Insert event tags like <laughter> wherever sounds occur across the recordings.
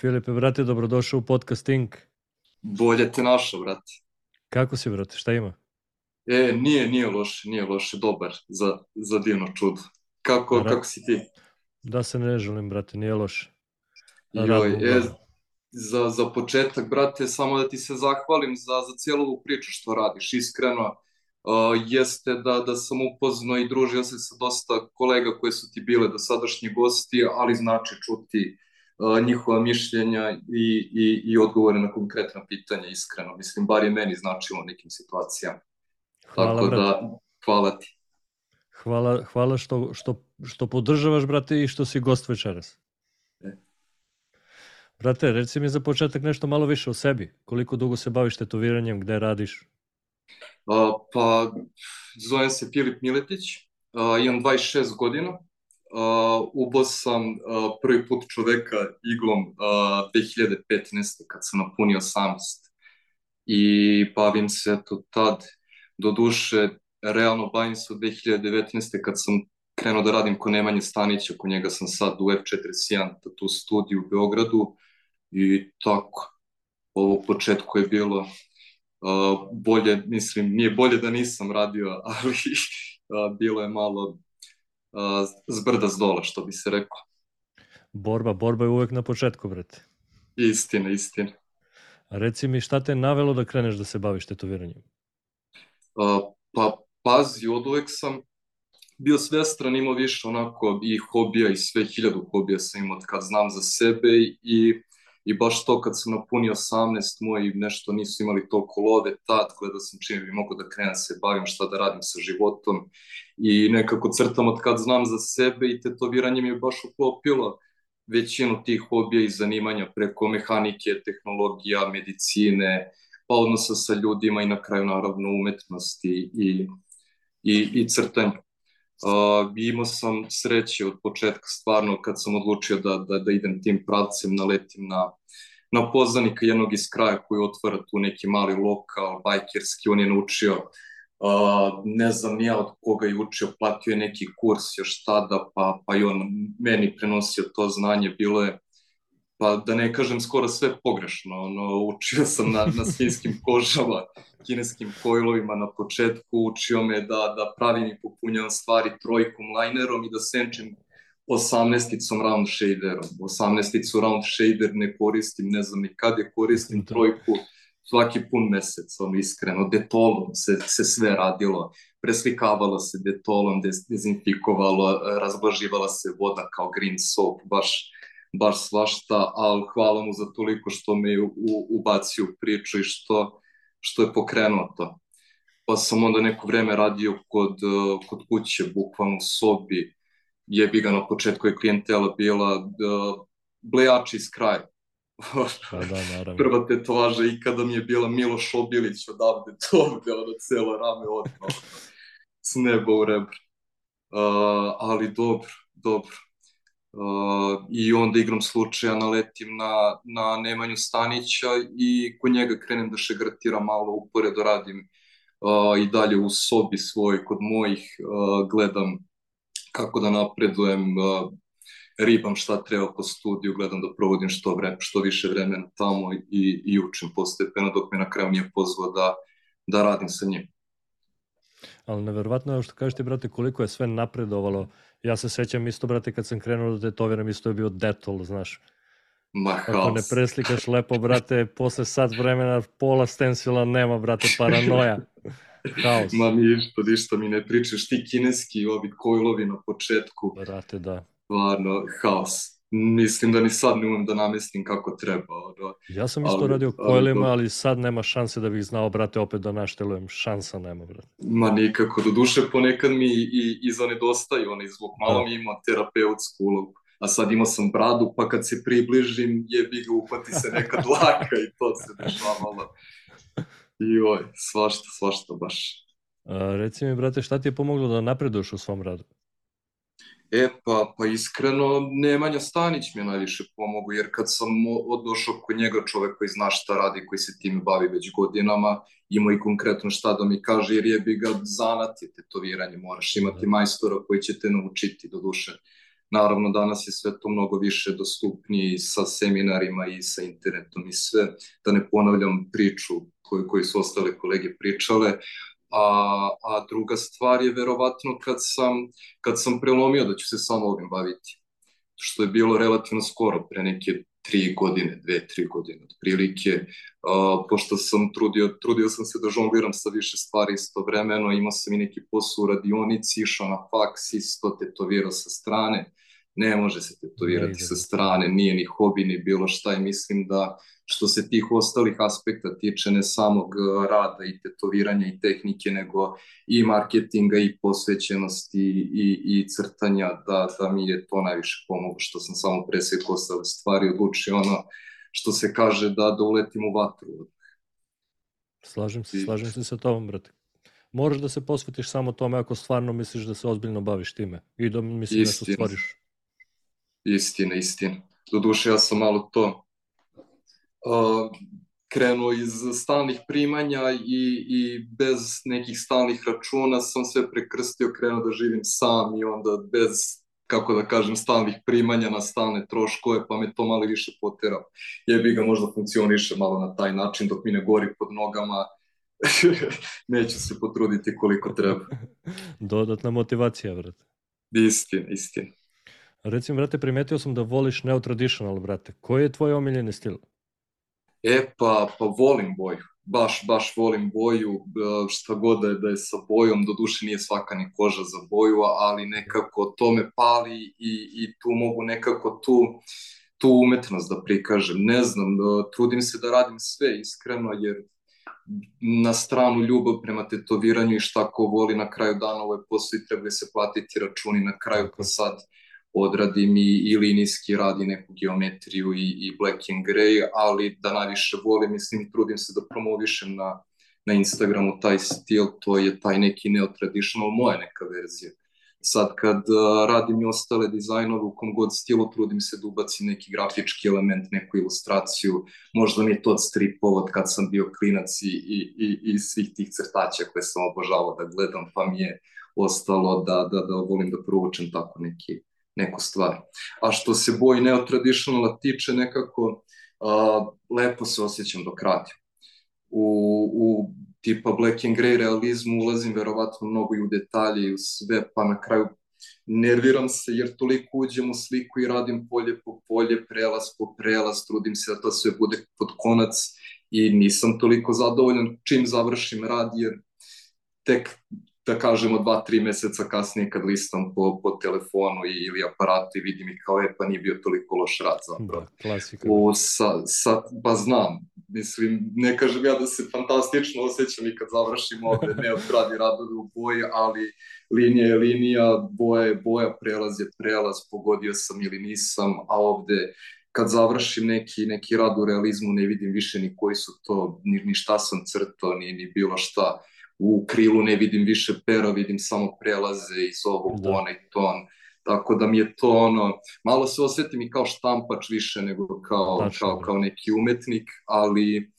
Filipe, brate, dobrodošao u podcast Inc. Bolje te našao, brate. Kako si, brate, šta ima? E, nije, nije loše, nije loše, dobar, za, za divno čudo. Kako, Ra- kako si ti? Da se ne želim, brate, nije loše. Joj, e, za, za početak, brate, samo da ti se zahvalim za, za cijelu ovu priču što radiš, iskreno. Uh, jeste da, da sam upoznao i družio se sa dosta kolega koji su ti bile dosadašnji gosti, ali znači čuti uh, njihova mišljenja i, i, i odgovore na konkretna pitanja, iskreno. Mislim, bar je meni značilo u nekim situacijama. Hvala, Tako brate. da, hvala ti. Hvala, hvala što, što, što podržavaš, brate, i što si gost večeras. E. Brate, reci mi za početak nešto malo više o sebi. Koliko dugo se baviš tetoviranjem, gde radiš? A, pa, zovem se Filip Miletić, a, imam 26 godina, a, ubo sam a, prvi put čoveka iglom a, 2015. kad sam napunio 18. I bavim se to tad, do duše, realno bavim se od 2019. kad sam krenuo da radim kod Nemanje Stanića, kod njega sam sad u F41 tu studiju u Beogradu i tako. Ovo početku je bilo Uh, bolje, mislim, nije bolje da nisam radio, <laughs> ali uh, bilo je malo zbrda s dola, što bi se reklo. Borba, borba je uvek na početku, brate. Istina, istina. A reci mi šta te navelo da kreneš da se baviš tetoviranjem? Uh, pa pazi, od uvek sam bio svestran, imao više onako i hobija i sve hiljadu hobija sam imao kad znam za sebe i i baš to kad sam napunio 18 moji nešto nisu imali toliko love tad, gledao sam čime bi mogo da krenem da se bavim, šta da radim sa životom i nekako crtam od kad znam za sebe i tetoviranje mi je baš uklopilo većinu tih hobija i zanimanja preko mehanike, tehnologija, medicine, pa odnosa sa ljudima i na kraju naravno umetnosti i, i, i crtanje. Uh, imao sam sreće od početka stvarno kad sam odlučio da, da, da idem tim pravcem, naletim na, na poznanika jednog iz kraja koji otvara tu neki mali lokal, bajkerski, on je naučio, uh, ne znam nija od koga je učio, platio je neki kurs još tada, pa, pa i on meni prenosio to znanje, bilo je pa da ne kažem skoro sve pogrešno, ono, učio sam na, na svinjskim <laughs> kožama, kineskim kojlovima na početku, učio me da, da pravim i popunjam stvari trojkom, linerom i da senčem 18-icom round shaderom. 18-icu round shader ne koristim, ne znam ni kad je koristim Da. trojku, svaki pun mesec, ono iskreno, detolom se, se sve radilo, preslikavalo se detolom, dezinfikovalo, razblaživala se voda kao green soap, baš baš svašta, ali hvala mu za toliko što me je u, ubacio u priču i što, što je pokrenuo to. Pa sam onda neko vreme radio kod, kod kuće, bukvalno u sobi, jebi ga na početku je klijentela bila uh, blejači iz kraja. Pa da, naravno. <laughs> Prva tetovaža ikada mi je bila Miloš Obilić odavde <laughs> do ovde, ono celo rame odmah. S neba u rebra. Uh, ali dobro, dobro. Uh, i onda igram slučaja naletim na, na Nemanju Stanića i kod njega krenem da šegratiram malo, uporedo radim uh, i dalje u sobi svoj, kod mojih, uh, gledam kako da napredujem, uh, ribam šta treba po studiju, gledam da provodim što, vre, što više vremena tamo i, i učim postepeno dok me na kraju nije pozvao da, da radim sa njim. Ali neverovatno je što kažete, brate, koliko je sve napredovalo. Ja se sećam isto, brate, kad sam krenuo da tetoviram, isto je bio detol, znaš. Ma, Ako ne haos. preslikaš lepo, brate, <laughs> posle sat vremena pola stensila nema, brate, paranoja. Haos. Ma ništa, ništa mi ne pričaš, ti kineski ovi kojlovi na početku, Brate, da. stvarno, haos. Mislim da ni sad ne umem da namestim kako treba. Ono. Ja sam isto Ali- radio ali kojlima, dobro. ali sad nema šanse da bih znao, brate, opet da naštelujem. Šansa nema, brate. Ma nikako, do duše ponekad mi i, i zanedostaju onaj zvuk. Malo Da. mi imao terapeutsku ulogu. A sad imao sam bradu, pa kad se približim, jebi ga, upati se neka <laughs> dlaka i to se dešavalo. Joj, svašta, svašta baš. A, reci mi, brate, šta ti je pomoglo da napreduješ u svom radu? E, pa, pa iskreno, Nemanja Stanić mi je najviše pomogao, jer kad sam o- došao kod njega čovek koji zna šta radi, koji se time bavi već godinama, ima i konkretno šta da mi kaže, jer jebi ga zanat je tetoviranje, moraš imati majstora koji će te naučiti do duše. Naravno, danas je sve to mnogo više dostupnije sa seminarima i sa internetom i sve. Da ne ponavljam priču koju, koju su ostale kolege pričale. A, a druga stvar je verovatno kad sam, kad sam prelomio da ću se samo ovim baviti. Što je bilo relativno skoro, pre neke tri godine, dve, tri godine otprilike, uh, pošto sam trudio, trudio sam se da žongliram sa više stvari istovremeno, imao sam i neki posao u radionici, išao na faks, isto tetovirao sa strane, ne može se tetovirati sa strane, nije ni hobi, ni bilo šta i mislim da što se tih ostalih aspekta tiče ne samog e, rada i tetoviranja i tehnike, nego i marketinga i posvećenosti i, i crtanja, da, da mi je to najviše pomoglo, što sam samo presjekao ostale stvari, odlučio ono što se kaže da, da uletim u vatru. Slažem se, I... slažem se sa tobom, brate. Moraš da se posvetiš samo tome ako stvarno misliš da se ozbiljno baviš time i da misliš da se stvoriš. Istina, istina. Doduše, ja sam malo to krenuo iz stalnih primanja i, i bez nekih stalnih računa sam sve prekrstio, krenuo da živim sam i onda bez, kako da kažem, stalnih primanja na stalne troškove, pa me to malo više poterao. Jebi ga možda funkcioniše malo na taj način, dok mi ne gori pod nogama, <laughs> neću se potruditi koliko treba. <laughs> Dodatna motivacija, brate. Istina, istina. Recimo, brate, primetio sam da voliš neotraditional, brate. Koji je tvoj omiljeni stil? E, pa, pa volim boju. Baš, baš volim boju, e, šta god da je, da je sa bojom, do duše nije svaka ni koža za boju, ali nekako to me pali i, i tu mogu nekako tu, tu umetnost da prikažem. Ne znam, da, trudim se da radim sve iskreno, jer na stranu ljubav prema tetoviranju i šta ko voli na kraju dana ovaj posao i treba se platiti računi na kraju pa sad odradim i, i linijski radi neku geometriju i, i black and gray, ali da najviše volim, mislim, trudim se da promovišem na, na Instagramu taj stil, to je taj neki neotraditional, moja neka verzija. Sad kad radim i ostale dizajnove u kom god stilu, trudim se da ubacim neki grafički element, neku ilustraciju, možda mi je to od od kad sam bio klinac i, i, i, i svih tih crtaća koje sam obožavao da gledam, pa mi je ostalo da, da, da volim da provučem tako neki neku stvar. A što se boji neotraditionala tiče nekako, a, lepo se osjećam dok radim. U, u tipa black and grey realizmu ulazim verovatno mnogo i u detalje i u sve, pa na kraju nerviram se jer toliko uđem u sliku i radim polje po polje, prelaz po prelaz, trudim se da to sve bude pod konac i nisam toliko zadovoljan čim završim rad jer tek da kažemo dva, tri meseca kasnije kad listam po, po telefonu i, ili aparatu i vidim i kao je pa nije bio toliko loš rad zapravo. Da, klasika. O, sa, sa, pa znam, mislim, ne kažem ja da se fantastično osjećam i kad završim ovde, ne odradi radovi u boji, ali linija je linija, boja je boja, prelaz je prelaz, pogodio sam ili nisam, a ovde kad završim neki, neki rad u realizmu ne vidim više ni koji su to, ni, ni šta sam crtao, ni, ni bilo šta u krilu ne vidim više pera, vidim samo prelaze iz ovog da. onaj ton. Tako da mi je to ono, malo se osjetim i kao štampač više nego kao, Tačno, kao, kao neki umetnik, ali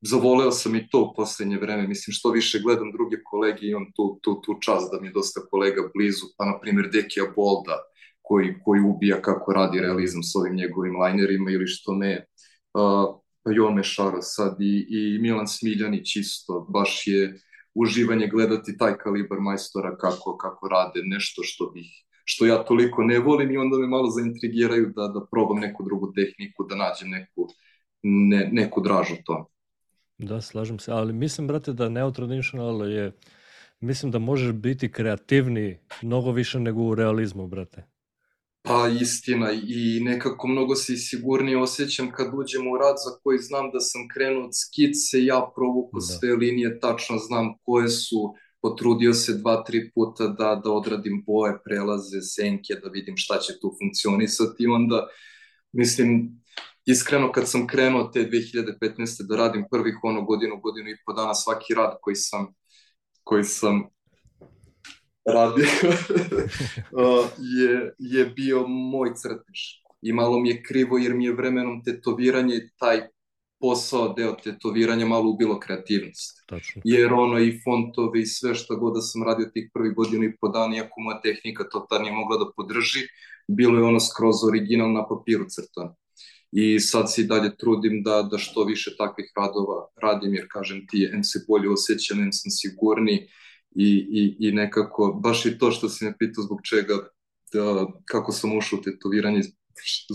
zavoleo sam i to u poslednje vreme. Mislim, što više gledam druge kolege, imam tu, tu, tu čast da mi je dosta kolega blizu, pa na primjer Dekija Bolda, koji, koji ubija kako radi realizam s ovim njegovim linerima ili što me uh, pa Jome Šaro sad i, i Milan Smiljanić isto, baš je uživanje gledati taj kalibar majstora kako, kako rade nešto što bih što ja toliko ne volim i onda me malo zaintrigiraju da, da probam neku drugu tehniku, da nađem neku, ne, neku dražu to. Da, slažem se, ali mislim, brate, da neotraditional je, mislim da možeš biti kreativni mnogo više nego u realizmu, brate. Pa istina i nekako mnogo se i sigurnije osjećam kad uđem u rad za koji znam da sam krenuo od skice, ja provuku da. sve linije, tačno znam koje su, potrudio se dva, tri puta da, da odradim boje, prelaze, senke, da vidim šta će tu funkcionisati i onda, mislim, iskreno kad sam krenuo te 2015. da radim prvih ono godinu, godinu i po dana svaki rad koji sam koji sam radio <laughs> je, je bio moj crtež. I malo mi je krivo jer mi je vremenom tetoviranje taj posao, deo tetoviranja malo ubilo kreativnost. Tačno. Jer ono i fontovi i sve što god da sam radio tih prvih godina i po dan, iako moja tehnika to tad nije mogla da podrži, bilo je ono skroz original na papiru crtano. I sad se i dalje trudim da, da što više takvih radova radim, jer kažem ti, em se bolje osjećam, em sam sigurniji i, i, i nekako, baš i to što si me pitao zbog čega, da, kako sam ušao u tetoviranje,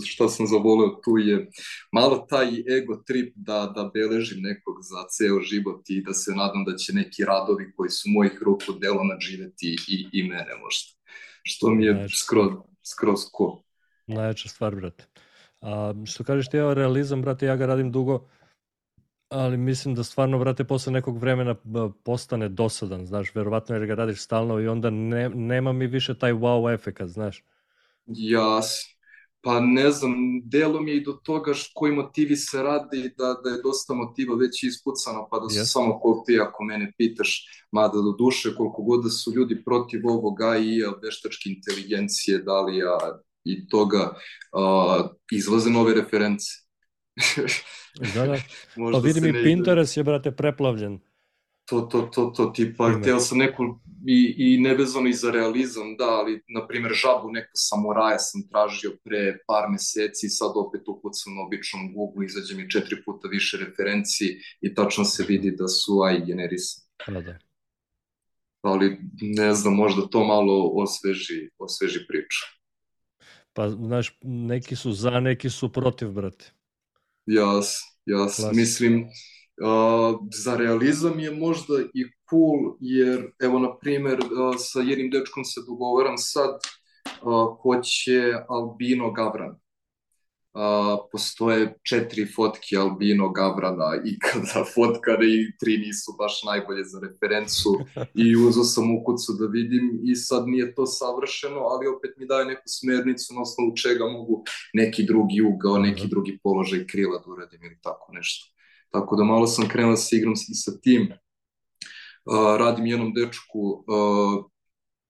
šta sam zavoleo tu je malo taj ego trip da, da beležim nekog za ceo život i da se nadam da će neki radovi koji su mojih ruku delo nadživeti i, i mene možda. Što mi je Najče. skroz, skroz ko. Najjača stvar, brate. A, što kažeš ti, evo realizam, brate, ja ga radim dugo, ali mislim da stvarno, brate, posle nekog vremena postane dosadan, znaš, verovatno jer ga radiš stalno i onda ne, nema mi više taj wow efekat, znaš. Jas, pa ne znam, delom je i do toga š, koji motivi se radi, da, da je dosta motiva već ispucano, pa da su yes. samo koliko ti ako mene pitaš, mada do duše, koliko god da su ljudi protiv ovoga i veštačke inteligencije, da li ja i toga, uh, izlaze nove reference. Da, da. <laughs> pa vidim i Pinterest je, brate, preplavljen to, to, to, to tipa, htio sam neku i, i nevezano i za realizam, da, ali, na primjer, žabu neku samuraja sam tražio pre par meseci, sad opet ukucam na običnom Google, izađe mi četiri puta više referenciji i tačno se vidi da su AI generisani. Da, da. Ali, ne znam, možda to malo osveži, osveži priču. Pa, znaš, neki su za, neki su protiv, brate. Jas, jas, Klas. mislim, Uh, za realizam je možda i cool, jer evo na primer uh, sa jednim dečkom se dogovaram sad uh, hoće Albino Gavran. Uh, postoje četiri fotke Albino Gavrana i <laughs> kada fotkane i tri nisu baš najbolje za referencu i <laughs> uzao sam u kucu da vidim i sad nije to savršeno, ali opet mi daje neku smernicu na osnovu čega mogu neki drugi ugao, neki drugi položaj krila da uradim ili tako nešto. Tako da malo sam krenuo da se igram i sa tim. Uh, radim jednom dečku, uh,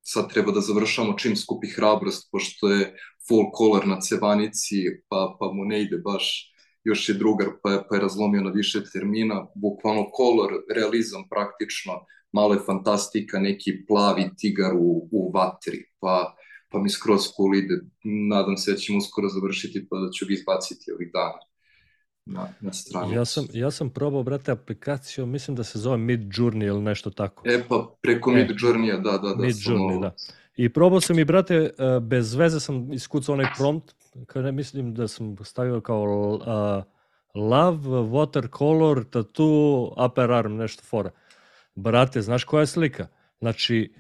sad treba da završamo čim skupi hrabrost, pošto je full color na cevanici, pa, pa mu ne ide baš, još je drugar, pa je, pa je razlomio na više termina, bukvalno color, realizam praktično, malo je fantastika, neki plavi tigar u, u vatri, pa, pa mi skroz cool ide, nadam se da ćemo uskoro završiti, pa da ću ga izbaciti ovih dana na, na stranicu. Ja sam, ja sam probao, brate, aplikaciju, mislim da se zove Mid Journey ili nešto tako. E pa, preko e, Mid Journey, da, da, da. Mid Journey, da. I probao sam i, brate, e, bez veze sam iskucao onaj prompt, kada mislim da sam stavio kao uh, love, watercolor, tattoo, upper arm, nešto fora. Brate, znaš koja je slika? Znači,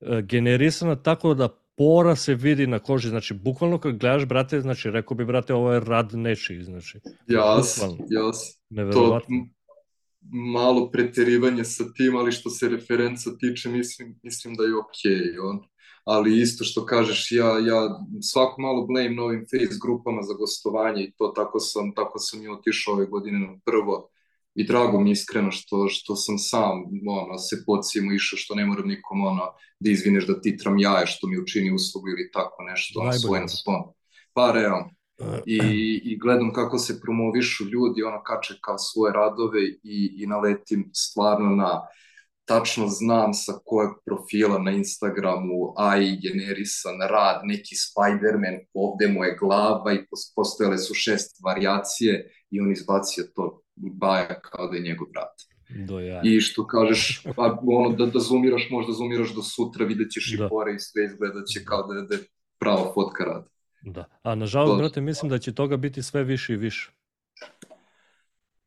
e, generisana tako da pora se vidi na koži, znači bukvalno kad gledaš, brate, znači rekao bi, brate, ovo je rad nečiji, znači. Jas, jas. To malo preterivanje sa tim, ali što se referenca tiče, mislim, mislim da je okej. Okay, on. Ali isto što kažeš, ja, ja svako malo blame novim face grupama za gostovanje i to tako sam, tako sam i otišao ove godine na prvo i drago mi iskreno što, što sam sam ono, se pocimo išao što ne moram nikom ono, da izvineš da titram jaje što mi učini uslugu ili tako nešto, ono, svojen spon. Pa realno. I, I gledam kako se promovišu ljudi, ono kače kao svoje radove i, i naletim stvarno na tačno znam sa kojeg profila na Instagramu AI generisan rad, neki Spider-Man, ovde mu je glava i postojale su šest variacije i on izbacio to baja kao da je njegov brat. Do ja. I što kažeš, pa, ono, da, da zoomiraš, možda zoomiraš do sutra, vidjet ćeš da. i pore i sve izgledat će kao da, da je prava fotka rada. Da, a nažalost, brate, mislim da će toga biti sve više i više.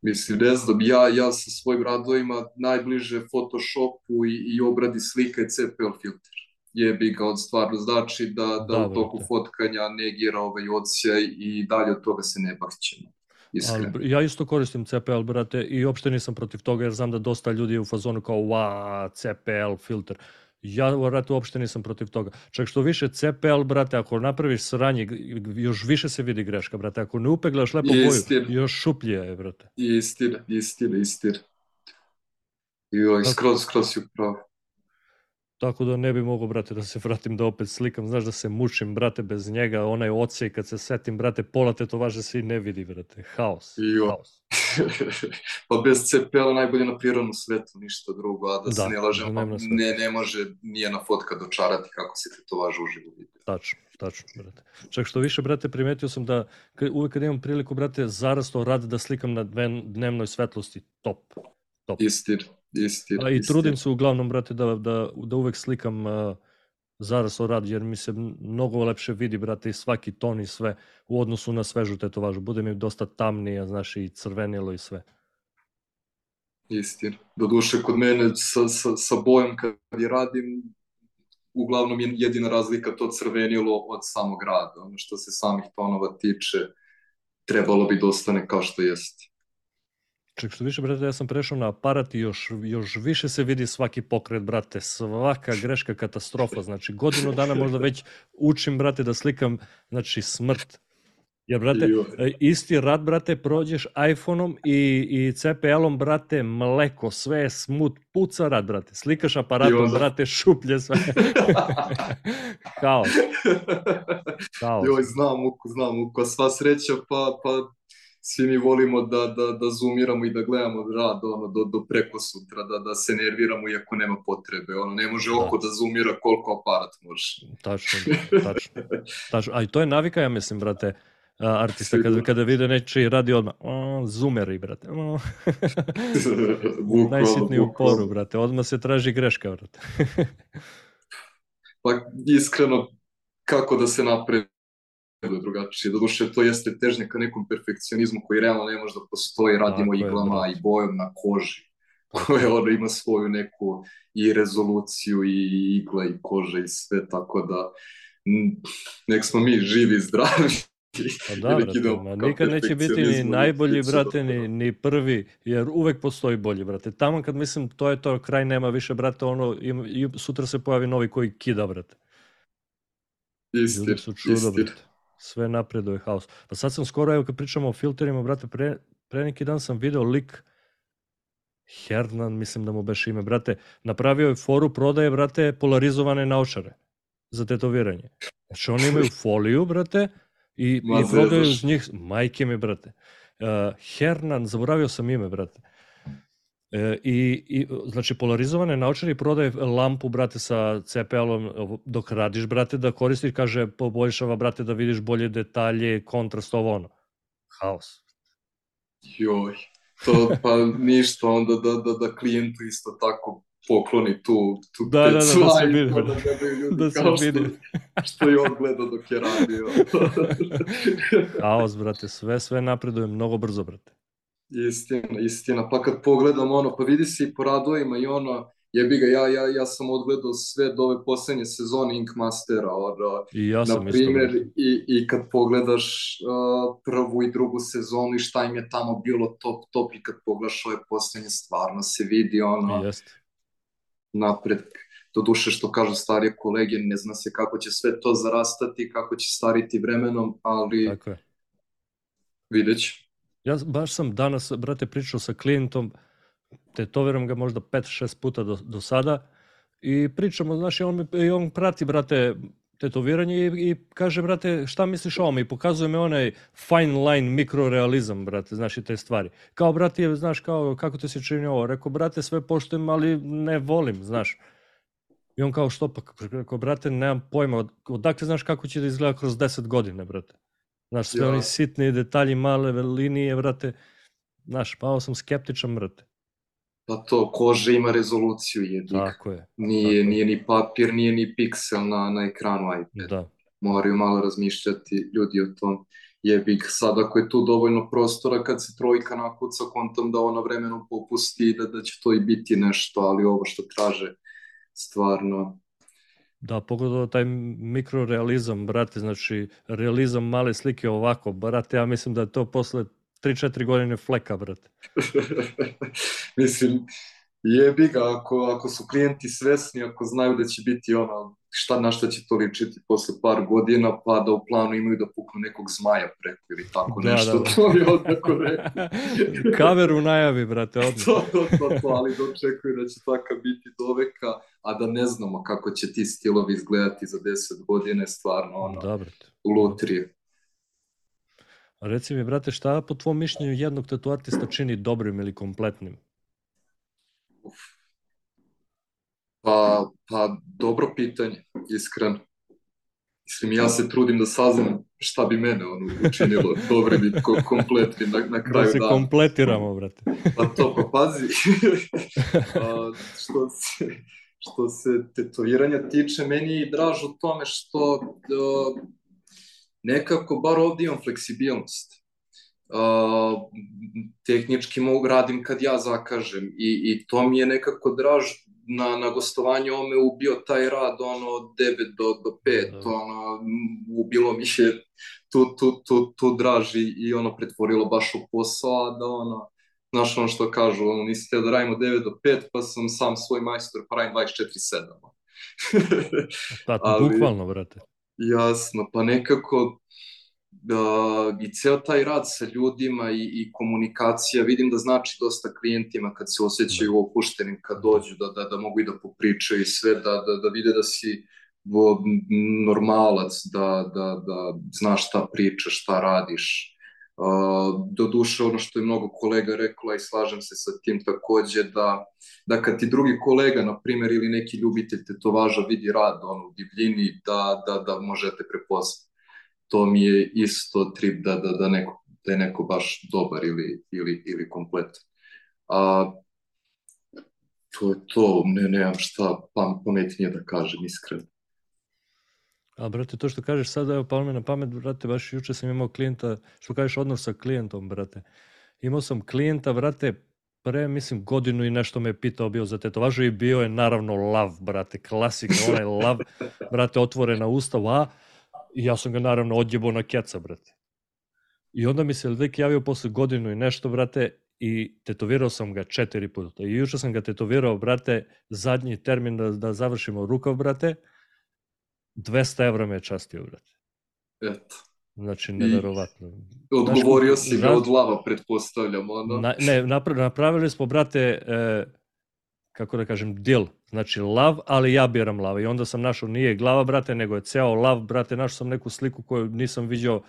Mislim, ne znam, ja, ja sa svojim radovima najbliže Photoshopu i, i obradi slika i CPL filter. Jebi ga, od stvarno znači da, da, da u toku fotkanja negira ovaj odsjaj i dalje od toga se ne bakćemo. Ali, ja isto koristim CPL, brate, i uopšte nisam protiv toga, jer znam da dosta ljudi je u fazonu kao, wa, CPL filter. Ja, brate, uopšte nisam protiv toga. Čak što više CPL, brate, ako napraviš sranje, još više se vidi greška, brate. Ako ne upeglaš lepo boju, još šuplje je, brate. Istina, istina, istina. Joj, skroz, skroz si upravo. Tako da ne bi mogo, brate, da se vratim da opet slikam. Znaš da se mučim, brate, bez njega. Onaj ocej, kad se setim, brate, pola tetovaže se i ne vidi, brate. Haos. Jo. Haos. <laughs> pa bez CPL najbolje na prirodnom svetu, ništa drugo, a da, da se ne lažem, pa ne, ne može nijena fotka dočarati kako se tetovaž uživo vidi. Tačno, tačno, brate. Čak što više, brate, primetio sam da uvek kad imam priliku, brate, zarasto rad da slikam na dnevnoj svetlosti, top. top. Istir, istir. A, I istir. trudim se uglavnom, brate, da, da, da uvek slikam uh, zaraslo rad, jer mi se mnogo lepše vidi, brate, i svaki ton i sve u odnosu na svežu tetovažu. Bude mi dosta tamnije, znaš, i crvenilo i sve. Istina. Do duše, kod mene sa, sa, sa bojem kad je radim, uglavnom je jedina razlika to crvenilo od samog rada. Ono što se samih tonova tiče, trebalo bi da ostane kao što jeste. Ček što više, brate, ja sam prešao na aparat i još, još više se vidi svaki pokret, brate, svaka greška katastrofa, znači godinu dana možda već učim, brate, da slikam, znači smrt. Jer, brate, e, isti rad, brate, prođeš iPhone-om i, i CPL-om, brate, mleko, sve je smut, puca rad, brate. Slikaš aparatom, onda... brate, šuplje sve. <laughs> Haos. Haos. Joj, znam, muku, znam, muku, sva sreća, pa, pa svi mi volimo da, da, da zoomiramo i da gledamo rad ono, do, do preko sutra, da, da se nerviramo iako nema potrebe. Ono, ne može oko da, da zoomira koliko aparat može. Tačno, tačno. tačno. A i to je navika, ja mislim, brate, artista kada, kada vide nečiji radi odmah, o, zoomeri, brate. O. <laughs> Najsitniju poru, brate. Odmah se traži greška, brate. pa iskreno, kako da se napred drugačije. Doduše, to jeste težnje ka nekom perfekcionizmu koji realno ne može da postoji. Radimo Tako iglama je, i bojom na koži koje ono ima svoju neku i rezoluciju i igla i koža i sve, tako da nek smo mi živi i <laughs> zdravi. Pa da, brate, ma nikad neće biti ni najbolji, brate, ni, ni prvi, jer uvek postoji bolji, brate. Tamo kad mislim, to je to, kraj nema više, brate, ono, im, sutra se pojavi novi koji kida, brate. Istir, Ljudi su čudo, istir. brate sve napreduje haos. Pa sad sam skoro, evo kad pričamo o filterima, brate, pre, pre neki dan sam video lik Hernan, mislim da mu beš ime, brate, napravio je foru prodaje, brate, polarizovane naočare za tetoviranje. Znači oni imaju <laughs> foliju, brate, i, Ma, i prodaju uz njih, majke mi, brate. Uh, Hernan, zaboravio sam ime, brate. E, i, i, znači, polarizovane naočare prodaje lampu, brate, sa CPL-om dok radiš, brate, da koristiš, kaže, poboljšava, brate, da vidiš bolje detalje, kontrast, ovo ono. Haos. Joj, to pa ništa, onda da, da, da klijentu isto tako pokloni tu, tu da, da, da, da se vidi. Da, da se vidi. Što, je on gledao dok je radio. <laughs> Haos, brate, sve, sve napreduje mnogo brzo, brate. Istina, istina. Pa kad pogledam ono, pa vidi se i po radovima i ono, jebi ga, ja, ja, ja sam odgledao sve do ove poslednje sezone Ink Mastera, ono, I ja sam na primjer, i, i kad pogledaš uh, prvu i drugu sezonu i šta im je tamo bilo top, top i kad pogledaš ove poslednje, stvarno se vidi ono, Jest. napred. Do duše što kažu starije kolege, ne zna se kako će sve to zarastati, kako će stariti vremenom, ali Tako je. vidjet ću. Ja baš sam danas, brate, pričao sa klijentom, tetoviram ga možda 5-6 puta do, do sada i pričamo, znaš, i on, i on prati, brate, tetoviranje i, i kaže, brate, šta misliš o ovom? I pokazuje me onaj fine line mikrorealizam, brate, znaš, i te stvari. Kao, brate, znaš, kao, kako te se čini ovo? Rekao, brate, sve poštujem, ali ne volim, znaš. I on kao, što pa? Rekao, brate, nemam pojma, odakle znaš kako će da izgleda kroz 10 godine, brate. Znaš, sve ja. oni sitni detalji, male linije, vrate. Znaš, malo sam skeptičan, vrate. Pa to, koža ima rezoluciju jednik. Tako je. Nije, tako nije ni papir, nije ni piksel na, na ekranu iPad. Da. Moraju malo razmišljati ljudi o tom. Jebik, sad ako je tu dovoljno prostora kad se trojka nakuca kontom da ona vremenom popusti da, da će to i biti nešto, ali ovo što traže stvarno Da, pogledao taj mikrorealizam, brate, znači realizam male slike ovako, brate, ja mislim da je to posle 3-4 godine fleka, brate. <laughs> mislim, jebi ga, ako, ako su klijenti svesni, ako znaju da će biti ono, šta, na šta će to ličiti posle par godina, pa da u planu imaju da puknu nekog zmaja preko ili tako da, nešto, da, da. to je odmako rekao. <laughs> Kaver u najavi, brate, <laughs> odmah. to, to, to, to, ali dočekuju da će takav biti do veka, a da ne znamo kako će ti stilovi izgledati za 10 godine, stvarno, ono, da, brate. lutrije. Reci mi, brate, šta po tvom mišljenju jednog tatu artista čini dobrim ili kompletnim? Pa, pa dobro pitanje, iskreno. Mislim, ja se trudim da saznam šta bi mene ono, učinilo <laughs> dobrim i kompletnim na, na da kraju dana. Da se dana. kompletiramo, brate. Pa to, pa pazi. <laughs> A, što, se, što se tetoviranja tiče, meni je draž u tome što uh, nekako bar ovdje imam fleksibilnost. Uh, tehnički mogu radim kad ja zakažem i, i to mi je nekako draž na, na gostovanju ome ubio taj rad ono 9 do, do 5 da. ono ubilo mi je tu, tu, tu, tu draži i ono pretvorilo baš u posao a da ono znaš ono što kažu ono nisi da radimo 9 do 5 pa sam sam svoj majstor pa radim 24-7 pa <laughs> Ali, bukvalno brate jasno pa nekako da, i ceo taj rad sa ljudima i, i komunikacija, vidim da znači dosta klijentima kad se osjećaju da. opuštenim, kad dođu da, da, da mogu i da popričaju i sve, da, da, da vide da si normalac, da, da, da znaš šta pričaš, šta radiš. Uh, do duše ono što je mnogo kolega rekla i slažem se sa tim takođe da, da kad ti drugi kolega, na primjer, ili neki ljubitelj tetovaža vidi rad ono, u divljini, da, da, da možete prepoznati to mi je isto trip da, da, da, neko, da je neko baš dobar ili, ili, ili komplet. A, to je to, ne, nemam šta pam, pametnije da kažem, iskreno. A, brate, to što kažeš sada, evo, pa me na pamet, brate, baš juče sam imao klijenta, što kažeš odnos sa klijentom, brate. Imao sam klijenta, brate, pre, mislim, godinu i nešto me je pitao bio za tetovažu i bio je naravno lav, brate, klasik, onaj lav, brate, otvorena ustav, a I ja sam ga naravno odjebao na keca, brate. I onda mi se lik javio posle godinu i nešto, brate, i tetovirao sam ga četiri puta. I juče sam ga tetovirao, brate, zadnji termin da, da završimo rukav, brate, 200 evra me je častio, brate. Eto. Znači, neverovatno. I odgovorio si ga od lava, pretpostavljam, ono. Na, ne, napravili smo, brate, e, kako da kažem, deal. Znači lav, ali ja biram lav. I onda sam našao, nije glava, brate, nego je ceo lav, brate, našao sam neku sliku koju nisam vidio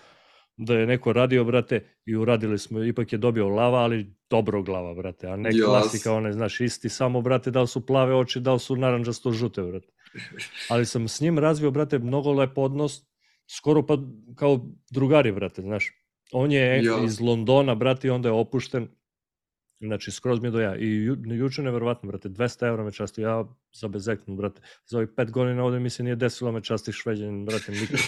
da je neko radio, brate, i uradili smo, ipak je dobio lava, ali dobro glava, brate, a ne yes. klasika, one, znaš, isti samo, brate, da li su plave oči, da li su naranđasto žute, brate. Ali sam s njim razvio, brate, mnogo lep odnos, skoro pa kao drugari, brate, znaš. On je yes. iz Londona, brate, i onda je opušten, Znači, skroz mi je do ja. I ju, juče neverovatno, brate, 200 evra me časti, ja za bezeknu, brate. Za ovih pet godina ovde mi se nije desilo me časti šveđanin, brate, nikad.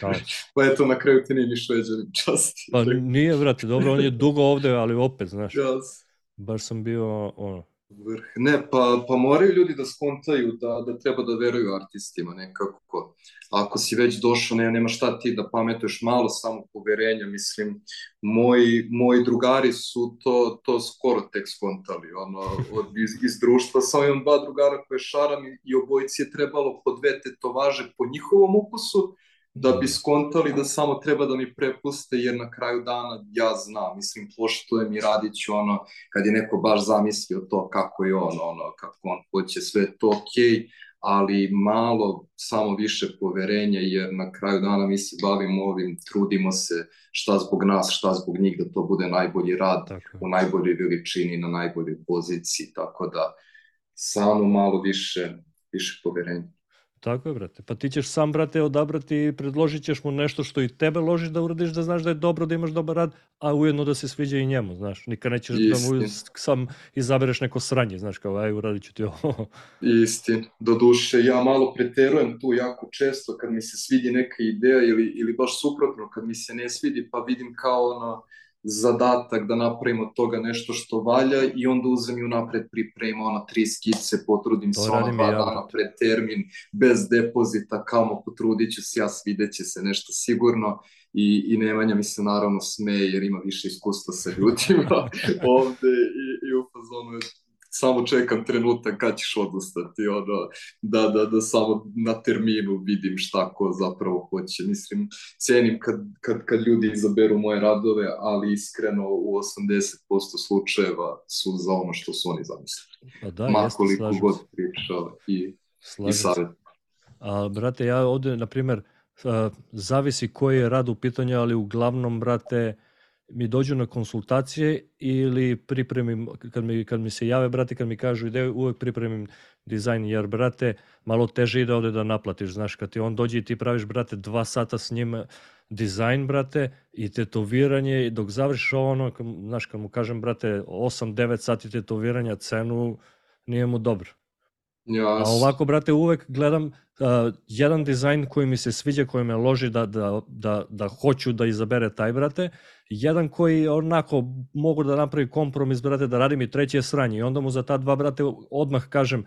<laughs> pa eto, na kraju ti nije ni šveđanin časti. Pa nije, brate, dobro, on je dugo ovde, ali opet, znaš. Yes. Baš sam bio, ono, vrh. Ne, pa, pa moraju ljudi da skontaju da, da treba da veruju artistima nekako. Ako si već došao, ne, nema šta ti da pametuješ malo samo poverenja, mislim, moji, moji drugari su to, to skoro tek skontali, ono, od, iz, iz društva sam imam dva drugara koje šaram i, i je trebalo po dve tetovaže po njihovom ukusu, da bi skontali da samo treba da mi prepuste, jer na kraju dana ja znam, mislim, poštujem i radit ću ono, kad je neko baš zamislio to kako je on, ono, kako on hoće, sve to okej, okay, ali malo samo više poverenja, jer na kraju dana mi se bavimo ovim, trudimo se šta zbog nas, šta zbog njih, da to bude najbolji rad, tako. u najboljoj veličini, na najboljoj poziciji, tako da samo malo više, više poverenja. Tako je, brate. Pa ti ćeš sam, brate, odabrati i predložit ćeš mu nešto što i tebe ložiš da uradiš, da znaš da je dobro, da imaš dobar rad, a ujedno da se sviđa i njemu, znaš. Nikad nećeš Istin. da mu sam izabereš neko sranje, znaš, kao, aj, uradit ću ti ovo. <laughs> Istin. Do duše, ja malo preterujem tu jako često kad mi se svidi neka ideja ili, ili baš suprotno, kad mi se ne svidi, pa vidim kao ono, zadatak da napravimo od toga nešto što valja i onda uzem i unapred pripremim ono tri skice, potrudim se ono dva ja. dana pred termin, bez depozita, kao potrudit ću se, ja svidjet će se nešto sigurno i, i Nemanja mi se naravno smeje jer ima više iskustva sa ljudima <laughs> ovde i, i u fazonu samo čekam trenutak kad ćeš odustati, ono, da, da, da samo na terminu vidim šta ko zapravo hoće. Mislim, cenim kad, kad, kad ljudi izaberu moje radove, ali iskreno u 80% slučajeva su za ono što su oni zamislili. Pa da, Makoliko god pričao i, i savjet. A, brate, ja ovde, na primer, uh, zavisi koji je rad u pitanju, ali uglavnom, brate, mi dođu na konsultacije ili pripremim, kad mi, kad mi se jave, brate, kad mi kažu ideju, uvek pripremim dizajn, jer, brate, malo teže ide ovde da naplatiš, znaš, kad ti on dođe i ti praviš, brate, dva sata s njim dizajn, brate, i tetoviranje, i dok završiš ovo, ono, znaš, kad mu kažem, brate, 8-9 sati tetoviranja, cenu, nije mu dobro. Jas. A ovako, brate, uvek gledam uh, jedan dizajn koji mi se sviđa, koji me loži da, da, da, da hoću da izabere taj, brate, jedan koji onako mogu da napravi kompromis, brate, da radim i treće sranje. I onda mu za ta dva, brate, odmah kažem,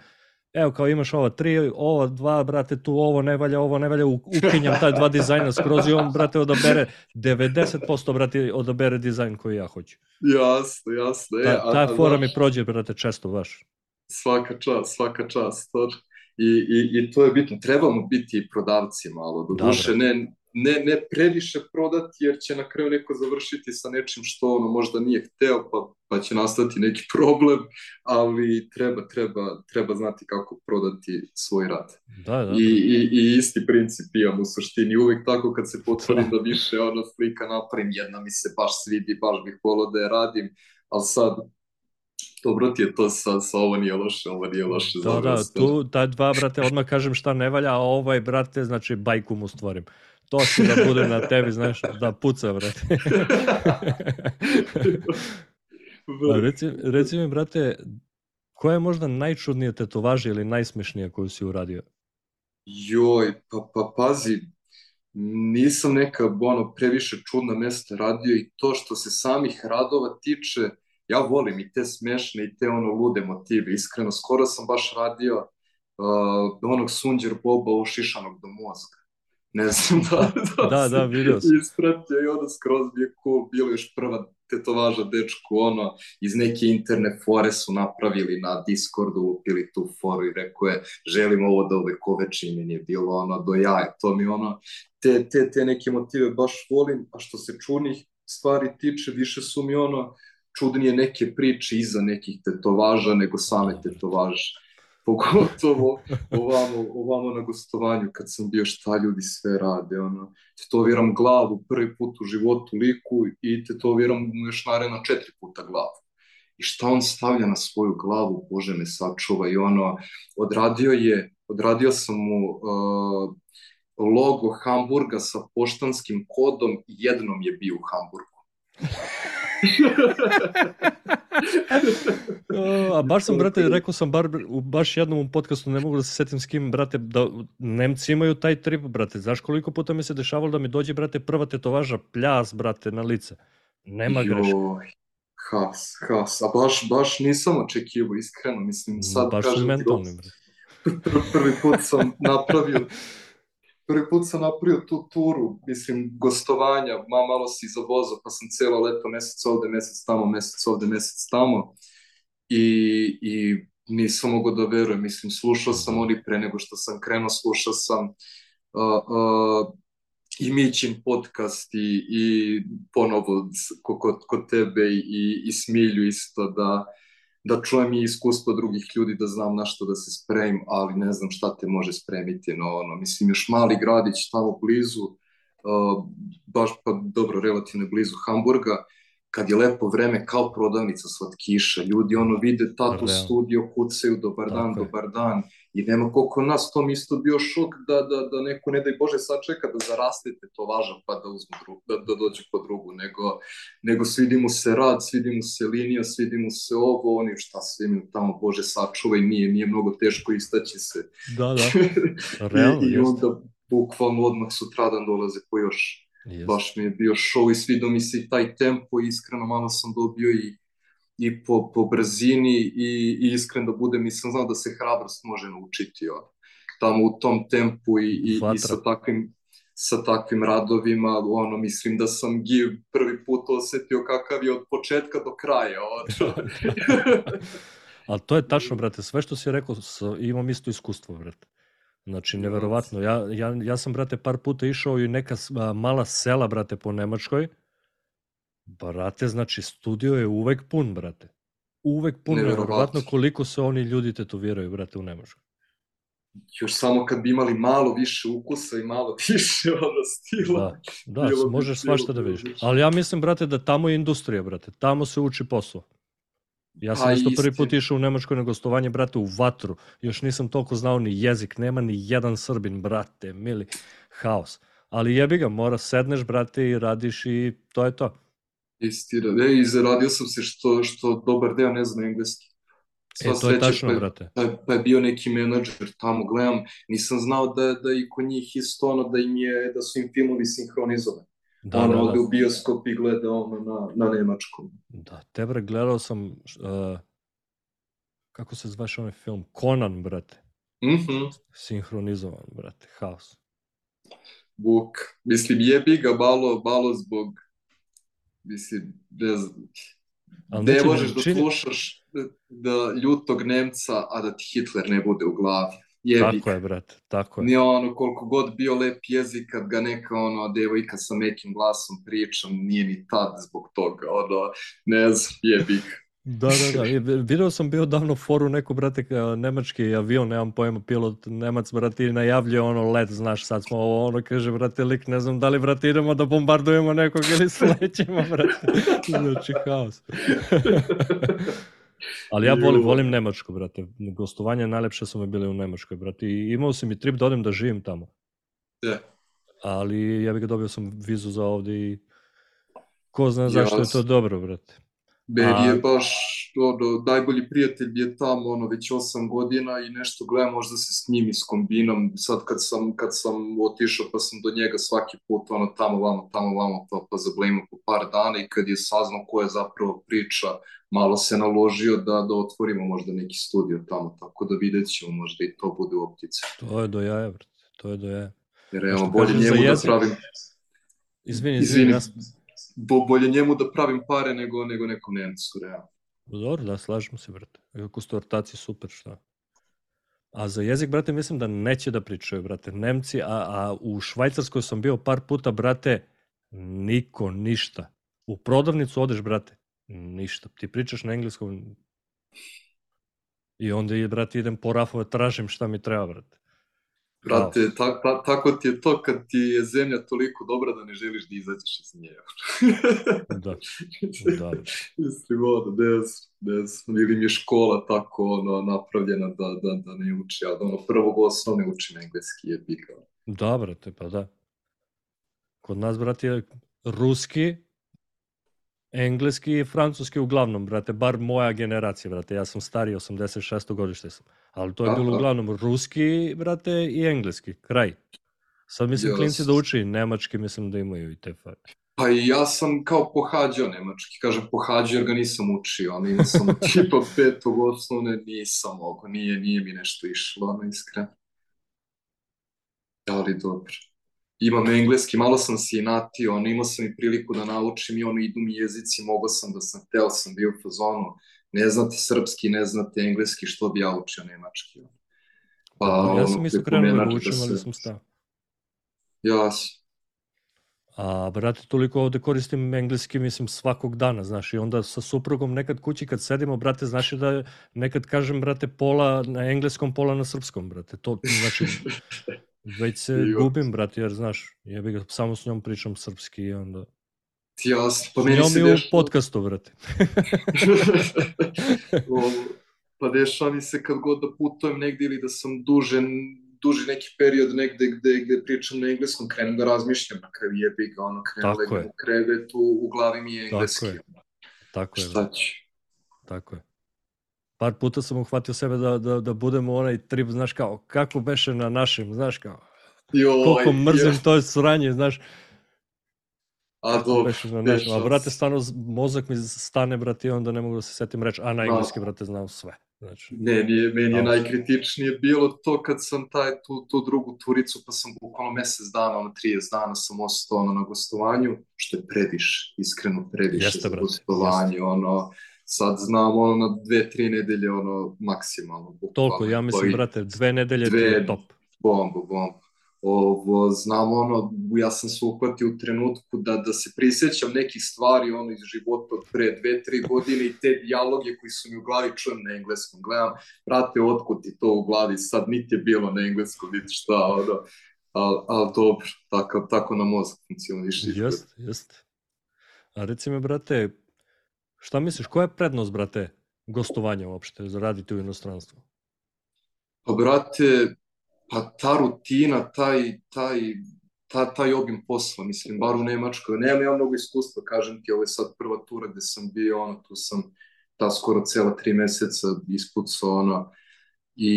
evo kao imaš ova tri, ova dva, brate, tu ovo ne valja, ovo ne valja, ukinjam taj dva dizajna skroz i on, brate, odabere 90%, brate, odabere dizajn koji ja hoću. Jasno, jasno. E, Ta, ta a fora mi prođe, brate, često baš. Svaka čast, svaka čast. to- I, i, I to je bitno. Trebamo biti i prodavci malo. Do Da, duše, ne, ne, ne previše prodati, jer će na kraju neko završiti sa nečim što ono možda nije hteo, pa, pa će nastati neki <laughs> problem, ali treba, treba, treba znati kako prodati svoj rad. Da, da, I, i, I isti princip imam u suštini. Uvek tako kad se potvrdim da više ona slika napravim, jedna mi se baš svidi, baš bih volao da je radim, ali sad dobro ti je to sa, sa ovo nije loše, ovo nije loše Da, da, tu, ta dva, brate, odmah kažem šta ne valja, a ovaj, brate, znači, bajku mu stvorim. To će da bude na tebi, znaš, da puca, brate. <laughs> a reci, reci mi, brate, koja je možda najčudnija tetovaža ili najsmešnija koju si uradio? Joj, pa, pa pazi, nisam neka ono, previše čudna mesta radio i to što se samih radova tiče, ja volim i te smešne i te ono lude motive, iskreno, skoro sam baš radio uh, onog Sunđer Boba ošišanog do mozga. Ne znam da, <laughs> da, Da, da, video sam. ispratio i onda skroz mi je cool, bilo još prva tetovaža dečku, ono, iz neke interne fore su napravili na Discordu, upili tu foru i rekao je, želim ovo da ovekoveči, meni je bilo ono, do jaja, to mi ono, te, te, te neke motive baš volim, a što se čudnih stvari tiče, više su mi ono, čudnije neke priče iza nekih tetovaža nego same tetovaže. Pogotovo ovamo, ovamo na gostovanju kad sam bio šta ljudi sve rade, ono, tetoviram glavu prvi put u životu liku i tetoviram mu još naredno četiri puta glavu. I šta on stavlja na svoju glavu, Bože me sačuva i ono, odradio je, odradio sam mu uh, logo Hamburga sa poštanskim kodom, jednom je bio u Hamburgu. <laughs> A baš sam, brate, rekao sam bar u baš jednom podcastu, ne mogu da se setim s kim, brate, da Nemci imaju taj trip, brate. Znaš koliko puta mi se dešavalo da mi dođe, brate, prva tetovaža, pljas, brate, na lice. Nema greške. Has, has. A baš, baš nisam očekivao, iskreno. Mislim, sad baš kažem ti, mentalni, brate. pr- prvi put sam <laughs> napravio prvi put sam napravio tu turu, mislim, gostovanja, ma, malo si zavozao, pa sam cijelo leto, mesec ovde, mesec tamo, mesec ovde, mesec tamo. I, i nisam mogao da verujem, mislim, slušao sam oni pre nego što sam krenuo, slušao sam uh, uh, i Mićin podcast i, i ponovo kod, kod tebe i, i Smilju isto da, da čujem i iskustvo drugih ljudi, da znam na što da se spremim, ali ne znam šta te može spremiti, no ono, mislim, još mali gradić tamo blizu, uh, baš pa dobro, relativno blizu Hamburga, kad je lepo vreme kao prodavnica slatkiša, ljudi ono vide tatu studio, kucaju, dobar dan, Tako dobar dan, i nema koliko nas, to mi isto bio šok da, da, da neko, ne daj Bože, sačeka da zarastete to važa pa da uzmu drugu, da, da dođe po drugu, nego, nego svidi mu se rad, svidi mu se linija, svidi mu se ovo, oni šta sve mi tamo, Bože, sačuvaj, nije, nije mnogo teško istaći se. Da, da, <laughs> realno, I, i jeste. onda bukvalno odmah sutradan dolaze po još. Jeste. Baš mi je bio show i svidio mi se i taj tempo i iskreno malo sam dobio i, i po, po brzini i, i iskreno da budem, nisam znao da se hrabrost može naučiti ono. tamo u tom tempu i, i, i sa takvim sa takvim radovima, ono, mislim da sam Giv prvi put osetio kakav je od početka do kraja. <laughs> Ali to je tačno, brate, sve što si rekao, imam isto iskustvo, brate. Znači, neverovatno. Ja, ja, ja sam, brate, par puta išao i neka mala sela, brate, po Nemačkoj. Brate, znači, studio je uvek pun, brate. Uvek pun, neverovatno koliko se oni ljudi tetoviraju, brate, u Nemačkoj. još samo kad bi imali malo više ukusa i malo <laughs> više ono stila. Da, da bilo bi- možeš bilo svašta da vidiš. Ali ja mislim, brate, da tamo je industrija, brate. Tamo se uči posao. Ja sam Pa isto prvi istina. put išao u Nemačkoj na gostovanje, brate, u vatru. Još nisam toliko znao ni jezik, nema ni jedan Srbin, brate, mili, haos. Ali jebi ga, mora sedneš, brate, i radiš i to je to. Istina. E, i zaradio sam se što, što dobar deo ne zna engleski. E, Sva to je sreća, tačno, pa je- brate. Pa, je- pa je bio neki menadžer tamo, gledam, nisam znao da, da i kod njih isto ono, da im je, da su im filmovi sinhronizovani. Da, ono, da, ode da. u bioskop i gleda ono na, na nemačkom. Da, te bre, gledao sam, uh, kako se zveš onaj film? Conan, brate. Mhm. Sinhronizovan, brate, haos. Vuk. Mislim, jebi ga malo, malo zbog, mislim, ne znam, Ali ne možeš da čini- slušaš da ljutog Nemca, a da ti Hitler ne bude u glavi. Jebi Tako je, brate, tako je. Nije ono koliko god bio lep jezik kad ga neka ono devojka sa mekim glasom pričam, nije ni tad zbog toga, ono, ne znam, jebi. Da, da, da. Video sam bio davno foru neku, brate, nemački avion, nemam pojma, pilot Nemac, brate, i najavljuje ono let, znaš, sad smo ovo, ono, kaže, brate, lik, ne znam da li, brate, idemo da bombardujemo nekog ili slećemo, brate. <laughs> Znači, haos. <laughs> Ali ja volim, volim Nemačku, brate. Gostovanje najlepše su mi bile u Nemačkoj, brate. I imao sam i trip da odem da živim tamo. Da. Ali ja bih ga dobio sam vizu za ovde i ko zna zašto je to dobro, brate. Meni je baš, ono, najbolji prijatelj je tamo, ono, već osam godina i nešto gledam, možda se s njim iskombinam. Sad kad sam, kad sam otišao pa sam do njega svaki put, ono, tamo, vamo, tamo, vamo, pa, pa zablejimo po par dana i kad je saznao ko je zapravo priča, malo se naložio da, da otvorimo možda neki studio tamo, tako da vidjet ćemo, možda i to bude u optici. To je do jaja, brate. To je do jaja. Jer evo, bolje njemu da pravim, Izvini, izvini, izvini, ja sam- bo, bolje njemu da pravim pare nego, nego nekom Nemcu, realno. Dobro, da, slažem se, brate. Kako ste ortaci, super, šta. A za jezik, brate, mislim da neće da pričaju, brate. Nemci, a, a u Švajcarskoj sam bio par puta, brate, niko, ništa. U prodavnicu odeš, brate, ništa. Ti pričaš na engleskom i onda, brate, idem po rafove, tražim šta mi treba, brate. Brate, ta, ta, tako ti je to kad ti je zemlja toliko dobra da ne želiš da izađeš iz nje. Da, <laughs> da. Mislim, ono, ne znam, znam, ili mi je škola tako ono, napravljena da, da, da ne uči, a da ono prvog osnovne učim engleski je biga. Da, brate, pa da. Kod nas, brate, je ruski, engleski i francuski uglavnom, brate, bar moja generacija, brate, ja sam stariji, 86. godište sam. Ali to je bilo Aha. uglavnom ruski, brate, i engleski, kraj. Sad mislim Jasno. klinci da uči nemački, mislim da imaju i te fare. Pa i ja sam kao pohađao nemački, kažem pohađao jer ga nisam učio, ali imao sam tipa <laughs> petog osnovne, nisam mogo, nije, nije mi nešto išlo, ono iskreno. Ali dobro. Imam engleski, malo sam se inatio, ono, imao sam i priliku da naučim i ono, idu mi jezici, mogao sam da sam teo, sam bio u fazonu, ne znate srpski, ne znate engleski, što bi ja učio nemački. ono. Pa, ja ono, sam isto krenuo da učim, ali se- sam stao. Jasno. A, brate, toliko ovde koristim engleski, mislim, svakog dana, znaš, i onda sa suprugom nekad kući kad sedimo, brate, znaš da nekad kažem, brate, pola na engleskom, pola na srpskom, brate, to, znači, <laughs> već se Jo. gubim, brate, jer, znaš, jebi ga, samo s njom pričam srpski i onda... Jasno, pa meni njom se i u dešava... podcastu, brate. <laughs> <laughs> Pa dešava mi se kad god da putujem negde ili da sam duže, duži neki period negde gde, gde pričam na engleskom, krenem da razmišljam na kraju jebi ga, ono, krenem Tako legnem je. u krevetu, u glavi mi je Tako engleski. je. Tako je, Šta će? tako je. Par puta sam uhvatio sebe da, da, da budem u onaj trip, znaš kao, kako beše na našem, znaš kao, Joj, koliko mrzim joj. to sranje, znaš, A dobro, beše na našem, a brate, stvarno mozak mi stane, brate, i onda ne mogu da se setim reći, a na Da. engleski, brate, znam sve. Znači, Ne, nije, meni je Da. najkritičnije bilo to kad sam taj, tu, tu drugu turicu, pa sam bukvalno mesec dana, ono 30 dana sam ostao ono, na gostovanju, što je previše, iskreno previše Jeste, za brate, gostovanje, ono, sad znam ono na dve, tri nedelje, ono, maksimalno, bukvalno. toliko, ja mislim, brate, dve nedelje dve- je top. Bombu, bombu. Ovo, znam ono, ja sam se uhvatio u trenutku da, da se prisjećam nekih stvari ono iz života od pre dve, tri godine i te dijaloge koji su mi u glavi čujem na engleskom. Gledam, brate, otkud ti to u glavi, sad niti je bilo na engleskom, vidi šta, ono, ali al dobro, tako, tako na mozak funkcioniše. Jest, jest. A reci mi, brate, šta misliš, koja je prednost, brate, gostovanja uopšte, za raditi u inostranstvu? Pa, brate, pa ta rutina, taj, taj, ta, taj obim posla, mislim, bar u Nemačkoj, nemam ja mnogo iskustva, kažem ti, ovo je sad prva tura gde sam bio, ono, tu sam ta skoro cela tri meseca ispucao, ono, i,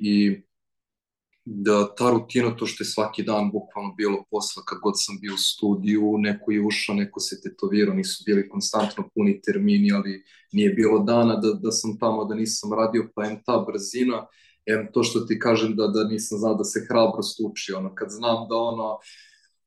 i da ta rutina, to što je svaki dan bukvalno bilo posla, kad god sam bio u studiju, neko je ušao, neko se tetovirao, nisu bili konstantno puni termini, ali nije bilo dana da, da sam tamo, da nisam radio, pa em ta brzina, em to što ti kažem da, da nisam znao da se hrabrost uči, ono, kad znam da ono,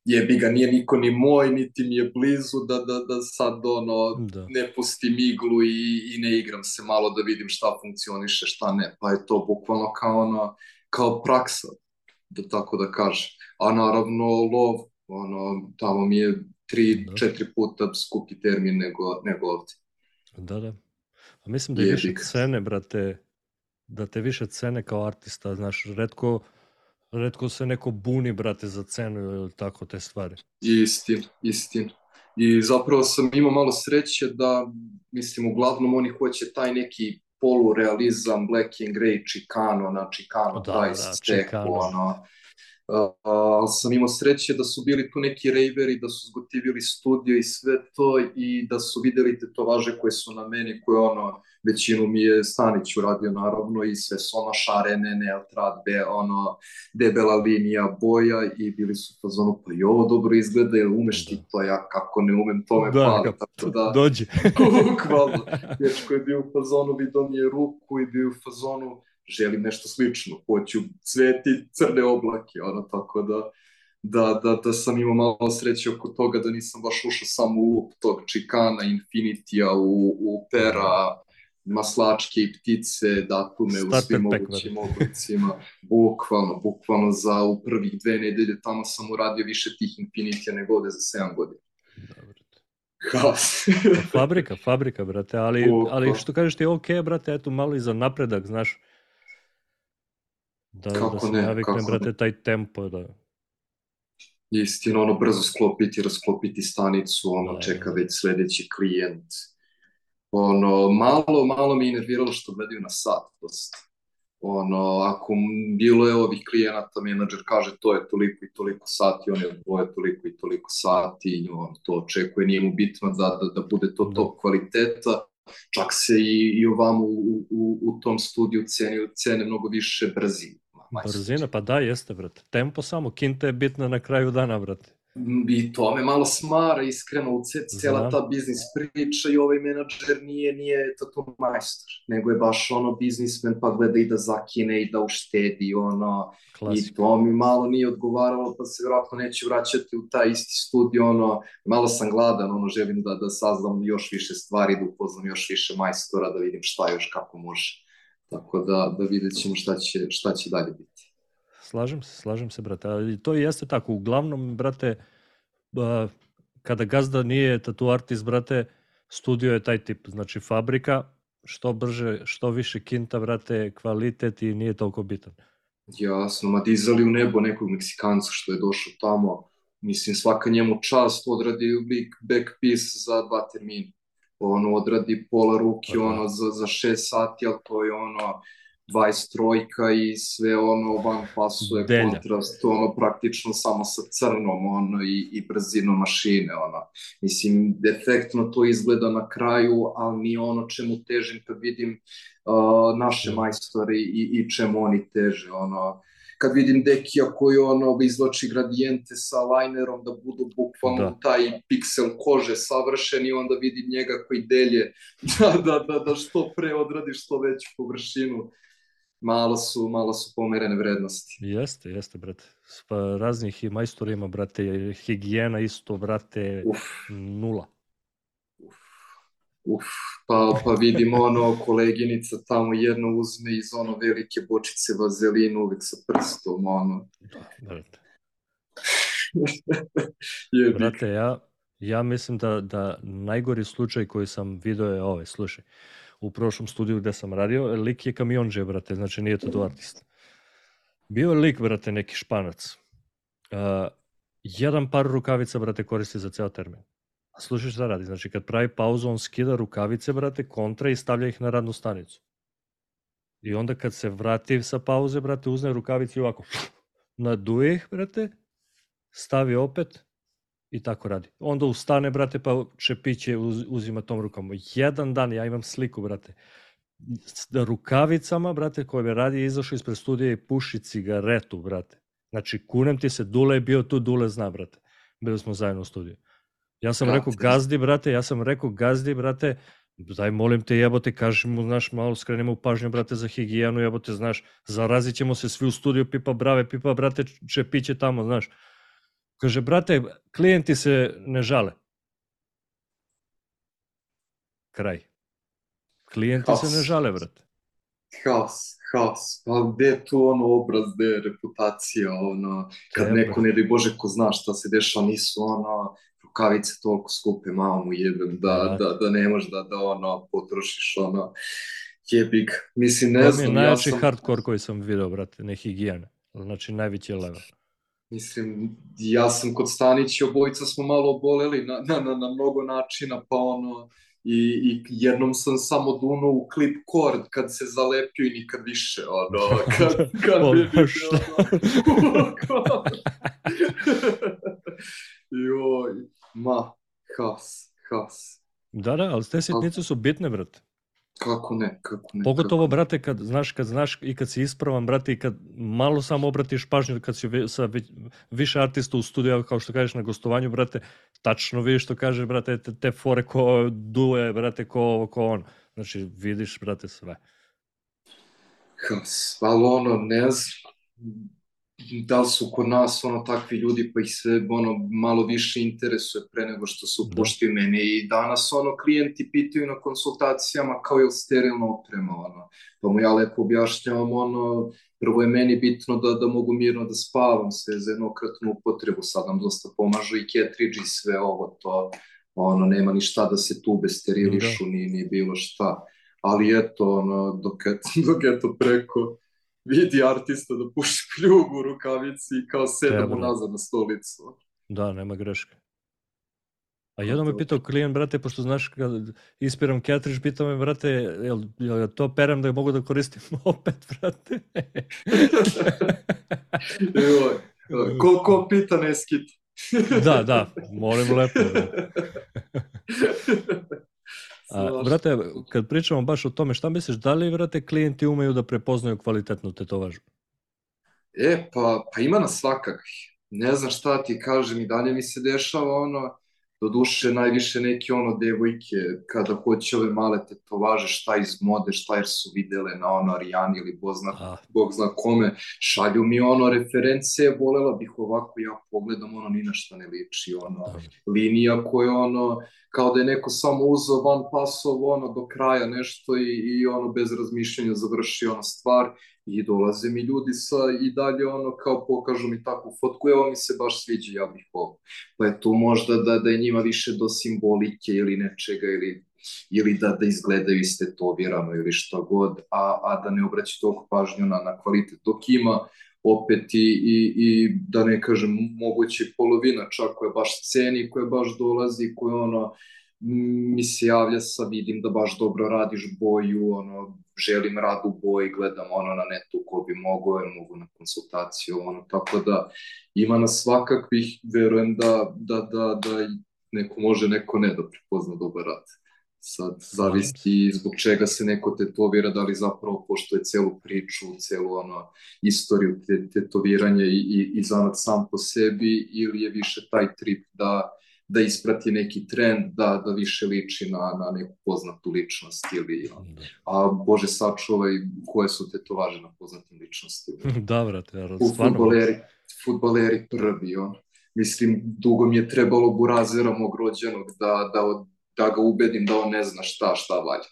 jebi ga, nije niko ni moj, niti mi je blizu, da, da, da sad ono, da. ne pustim iglu i, i ne igram se malo da vidim šta funkcioniše, šta ne, pa je to bukvalno kao ono, kao praksa, da tako da kažem. A naravno lov, ono, tamo mi je tri, da. četiri puta skupi termin nego, nego ovde. Da, da. A mislim da je više cene, brate, da te više cene kao artista, znaš, redko, redko se neko buni, brate, za cenu ili tako te stvari. Istin, istin. I zapravo sam imao malo sreće da, mislim, uglavnom oni hoće taj neki polurealizam, Black and Grey, Chicano, na Chicano, da, taj da, stek, ono, ali sam imao sreće da su bili tu neki rejveri, da su zgotivili studio i sve to i da su videli tetovaže koje su na meni, koje ono, većinu mi je Stanić uradio naravno i sve su ono šarene, neotradbe, ono, debela linija boja i bili su u fazonu, pa i ovo dobro izgleda, jel umeš ti to, ja kako ne umem, to me da, pali, tako da, dođi. <laughs> bukvalno, dječko je bio u fazonu, vidio mi je ruku i bio u fazonu, želim nešto slično, hoću cveti crne oblake, ono, tako da, da, da, da sam imao malo sreće oko toga da nisam baš ušao samo u lup tog čikana, Infinitija, u, u pera, maslačke i ptice, datume u svim mogućim oblicima, bukvalno, bukvalno za u prvih dve nedelje tamo sam uradio više tih Infinitija nego ovde za 7 godina. Haos. fabrika, fabrika, brate, ali, ali što kažeš ti, ok, brate, eto malo i za napredak, znaš, Da, kako da se ne, navikne, kako brate, ne. taj tempo, da. Istina, ono, brzo sklopiti, rasklopiti stanicu, ono, da, čeka da. već sledeći klijent. Ono, malo, malo mi je nerviralo što gledaju na sat, dosta. Ono, ako bilo je ovih klijenata, menadžer kaže to je toliko i toliko sati, on je odvoje toliko i toliko sati, on to očekuje, nije mu bitno da, da, da bude to da. top kvaliteta, čak se i, i ovamo u, u, u tom studiju cene, cene mnogo više brzine. Brzina, pa da, jeste, brate. Tempo samo, kinta je bitna na kraju dana, brate. I to me malo smara, iskreno, u cijela ta biznis priča i ovaj menadžer nije, nije to majstor, nego je baš ono biznismen pa gleda i da zakine i da uštedi, ono, Klasika. i to mi malo nije odgovaralo, pa se vjerojatno neće vraćati u taj isti studio, ono, malo sam gladan, ono, želim da, da saznam još više stvari, da upoznam još više majstora, da vidim šta još, kako može. Tako da, da vidjet ćemo šta će, šta će dalje biti. Slažem se, slažem se, brate. Ali to jeste tako. Uglavnom, brate, kada gazda nije tatu artist, brate, studio je taj tip. Znači, fabrika, što brže, što više kinta, brate, kvalitet i nije toliko bitan. Jasno, ma dizali u nebo nekog Meksikanca što je došao tamo. Mislim, svaka njemu čast odradi lik back piece za dva termina ono, odradi pola ruke, ono, za, za šest sati, ali to je ono, 20 trojka i sve ono van pasuje Delja. kontrast, ono praktično samo sa crnom ono i, i brzinom mašine ono. Mislim, defektno to izgleda na kraju, ali ni ono čemu težim kad vidim uh, naše majstore i, i čemu oni teže ono kad vidim Dekija koji ono izloči gradijente sa linerom da budu bukvalno da. taj piksel kože savršen i onda vidim njega koji delje <laughs> da, da, da, da što pre odradi što veću površinu malo su, malo su pomerene vrednosti. Jeste, jeste, brate. Pa raznih i majstorima, brate, higijena isto, brate, Uf. nula. Uf, pa, pa vidimo ono, koleginica tamo jedno uzme iz ono velike bočice vazelina uvek sa prstom, ono. Da, brate. <laughs> Brate, ja, ja mislim da, da najgori slučaj koji sam video je ovaj, slušaj. U prošlom studiju gde sam radio, lik je kamionđe, brate, znači nije to artist. Bio je lik, brate, neki španac. Uh, jedan par rukavica, brate, koristi za ceo termin. A slušaj šta radi, znači kad pravi pauzu, on skida rukavice, brate, kontra i stavlja ih na radnu stanicu. I onda kad se vrati sa pauze, brate, uzne rukavice i ovako naduje ih, brate, stavi opet i tako radi. Onda ustane, brate, pa čepiće uz, uzima tom rukom. Jedan dan, ja imam sliku, brate, da rukavicama, brate, koje bi radi izašao ispred studija i puši cigaretu, brate. Znači, kunem ti se, Dule je bio tu, Dule zna, brate. Bili smo zajedno u studiju. Ja sam Brate. rekao, gazdi, brate, ja sam rekao, gazdi, brate, daj molim te jebote, kaži mu, znaš, malo skrenemo pažnju, brate, za higijenu, jebote, znaš, zarazit ćemo se svi u studiju, pipa brave, pipa, brate, čepiće tamo, znaš. Kaže, brate, klijenti se ne žale. Kraj. Klijenti se ne žale, brate. Haos, haos. Pa gde je tu ono obraz, gde je reputacija, ono, kad Treba. neko, ne daj Bože, ko zna šta se dešava, nisu ono, rukavice toliko skupe, mamu jebem, da, Da. da, da ne možeš da, da ono, potrošiš, ono, jebik. Mislim, ne To mi je znam, ja najjači sam... hardcore koji sam video, brate, ne higijene. Znači, najveći level. Mislim, ja sam kod Stanića, obojica smo malo oboleli na, na, na, na mnogo načina, pa ono, i, i jednom sam samo dunuo u klip kord kad se zalepio i nikad više, ono, <laughs> kad, kad je vidio, šta? ono, <laughs> joj, ma, has, has, Da, da, ali te sitnice su bitne, brate. Kako ne, kako ne, Pogotovo, kako... brate, kad znaš, kad znaš i kad si ispravan, brate, i kad malo samo obratiš pažnju, kad si sa vi- više artista u studiju, kao što kažeš na gostovanju, brate, tačno vidiš što kaže, brate, te, te fore ko duje, brate, ko ovo, ko ono. Znači, vidiš, brate, sve. Ali ono, ne znam, da li su kod nas ono takvi ljudi pa ih sve ono malo više interesuje pre nego što se Da. upuštaju mene i danas ono klijenti pitaju na konsultacijama kao je li sterilna oprema ono. Pa mu ja lepo objašnjavam ono prvo je meni bitno da, da mogu mirno da spavam sve za jednokratnu upotrebu. Sad nam dosta pomažu i cartridge i sve ovo to ono nema ni šta da se tube sterilišu ni, ni bilo šta. Ali eto ono dok, <laughs> dok eto preko vidi artista da puši pljugu u rukavici i kao sedam Treba. nazad na stolicu. Da, nema greške. A jednom me pitao klijent, brate, pošto znaš, kad ispiram cartridge, pitao me, brate, jel, jel ja to perem da mogu da koristim <laughs> opet, brate? <laughs> Joj, ko, ko pita ne skita. da, da, molim lepo. <laughs> A, brate, kad pričamo baš o tome, šta misliš, da li, brate, klijenti umeju da prepoznaju kvalitetnu tetovažu? E, pa, pa ima nas svakakvih. Ne znam šta ti kažem i dalje mi se dešava ono, do duše najviše neke ono devojke kada hoće ove male tetovaže šta iz mode, šta jer su videle na ono Arijani ili Bog zna, A, Bog zna kome, šalju mi ono reference, volela bih ovako, ja pogledam ono ni na šta ne liči, ono da. linija koja ono, kao da je neko samo uzeo van pasov ono do kraja nešto i, i ono bez razmišljanja završi ono stvar i dolaze mi ljudi sa i dalje ono kao pokažu mi takvu fotku, evo mi se baš sviđa, ja bih ovo. Pa je tu možda da, da je njima više do simbolike ili nečega ili ili da, da izgledaju istetovirano ili šta god, a, a da ne obraća toliko pažnju na, na kvalitet. Dok ima opet i, i, i da ne kažem moguće polovina čak koja baš ceni, koja baš dolazi, koja ono mi se javlja sa vidim da baš dobro radiš boju, ono, želim rad u boji, gledam ono na netu ko bi mogao, jer mogu na konsultaciju, ono, tako da ima nas svakakvih, verujem da, da, da, da neko može, neko ne da prepozna dobar rad. Sad zavisi zbog čega se neko tetovira, da li zapravo poštuje celu priču, celu ono, istoriju te, tetoviranja i, i, i zanat sam po sebi ili je više taj trip da, da isprati neki trend, da, da više liči na, na neku poznatu ličnost ili, Da. a Bože sačuvaj koje su tetovaže na poznatim ličnostima. <laughs> da, brate, ja, stvarno. futboleri, futboleri prvi, on. Mislim, dugo mi je trebalo burazera mog rođenog da, da, da ga ubedim da on ne zna šta, šta valja.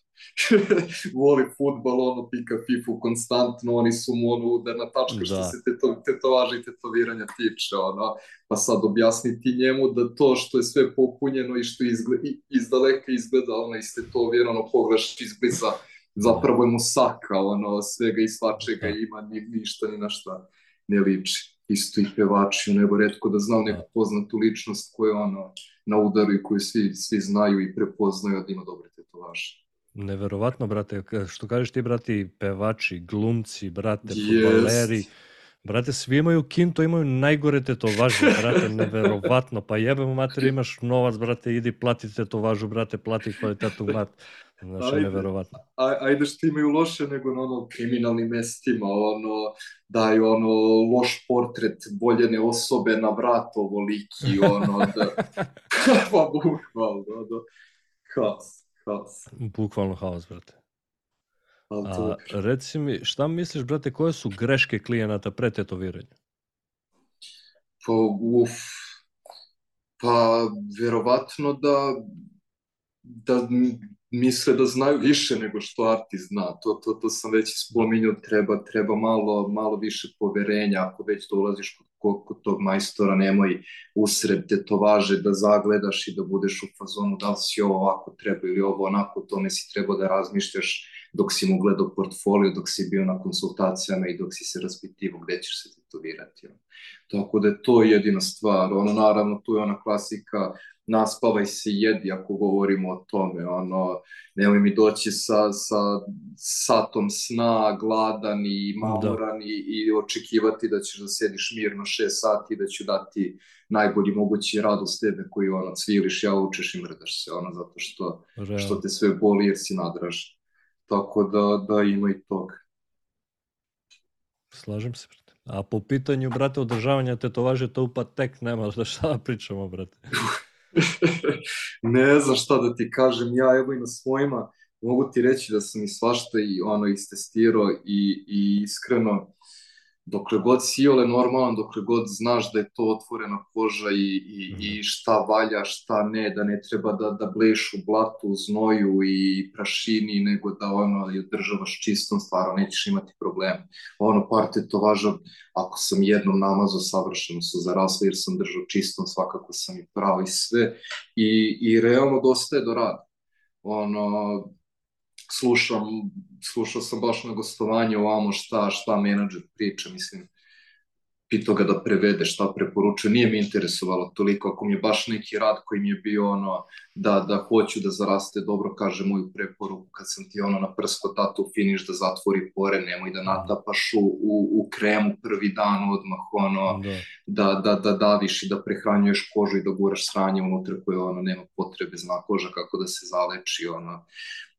<laughs> voli futbal, ono, pika FIFA konstantno, oni su mu ono udarna tačka što Da. se teto, tetovaža i tetoviranja tiče, ono, pa sad objasniti njemu da to što je sve popunjeno i što izgleda, iz daleka izgleda, ono, istetovirano, pogledaš izbliza, zapravo je mu saka, ono, svega i svačega ima, ni, ništa ni na šta ne liči. Isto i pevači, nego redko da znam neku poznatu ličnost koja je ono, na udaru i koju svi, svi znaju i prepoznaju da ima dobre tetovaže. Neverovatno, brate, što kažeš ti, brate, i pevači, glumci, brate, futbaleri, brate, svi imaju kinto, imaju najgore tetovaže, brate, <laughs> neverovatno, pa jebemo mater, imaš novac, brate, idi plati tetovažu, brate, plati kvalitetu mat, znaš, Ajde. neverovatno. Ajde što imaju loše nego na ono kriminalnim mestima, ono, daju ono loš portret voljene osobe na vrat ovoliki, ono, da, <laughs> <laughs> pa bukvalno, da, haos, хаос. Буквално хаос, брате. А, реци ми, шта мислиш, брате, кои су грешки клиената пред тетовирање? Па, уф, па, веројатно да da, misle da znaju više nego što artist zna. To, to, to sam već spominjao, treba, treba malo, malo više poverenja. Ako već dolaziš kod, kod, kod tog majstora, nemoj usred tetovaže da zagledaš i da budeš u fazonu da li si ovo ovako treba ili ovo onako, o tome si trebao da razmišljaš dok si mu gledao portfolio, dok si bio na konsultacijama i dok si se raspitivao gde ćeš se tetovirati. ono. Tako da je to jedina stvar. Ono, naravno, tu je ona klasika naspavaj se jedi ako govorimo o tome. Ono, nemoj mi doći sa, sa satom sna, gladan i mamoran i, i očekivati da ćeš da sediš mirno šest sati i da ću dati najbolji mogući radost tebe koji ono, cviliš, ja učeš i mrdaš se, ono, zato što, što Realno. te sve boli jer si nadražen. Tako da, da ima i toga. Slažem se, brate. A po pitanju, brate, održavanja tetovaže, to pa tek nema da šta da pričamo, brate. <laughs> ne znam šta da ti kažem, ja evo i na svojima mogu ti reći da sam i svašta i ono istestirao i, i iskreno dokle god si iole normalan, dokle god znaš da je to otvorena koža i, i, i šta valja, šta ne, da ne treba da, da bleš u blatu, znoju i prašini, nego da ono je državaš čistom, stvarno nećeš imati problema. Ono par tetovaža, ako sam jednom namazao, savršeno su zarasli jer sam držao čistom, svakako sam i pravo i sve. I, i realno dosta je do rada. Ono, slušam, slušao sam baš na gostovanje ovamo šta, šta menadžer priča, mislim, pitao ga da prevede šta preporučuje, nije mi interesovalo toliko, ako mi je baš neki rad koji mi je bio ono, da, da hoću da zaraste dobro, kaže moju preporuku, kad sam ti ono na prsko tatu finiš da zatvori pore, nemoj da natapaš u, u, u kremu prvi dan odmah, ono, Da. da, da, da daviš i da prehranjuješ kožu i da guraš sranje unutra koje ono nema potrebe, zna koža kako da se zaleči, ono,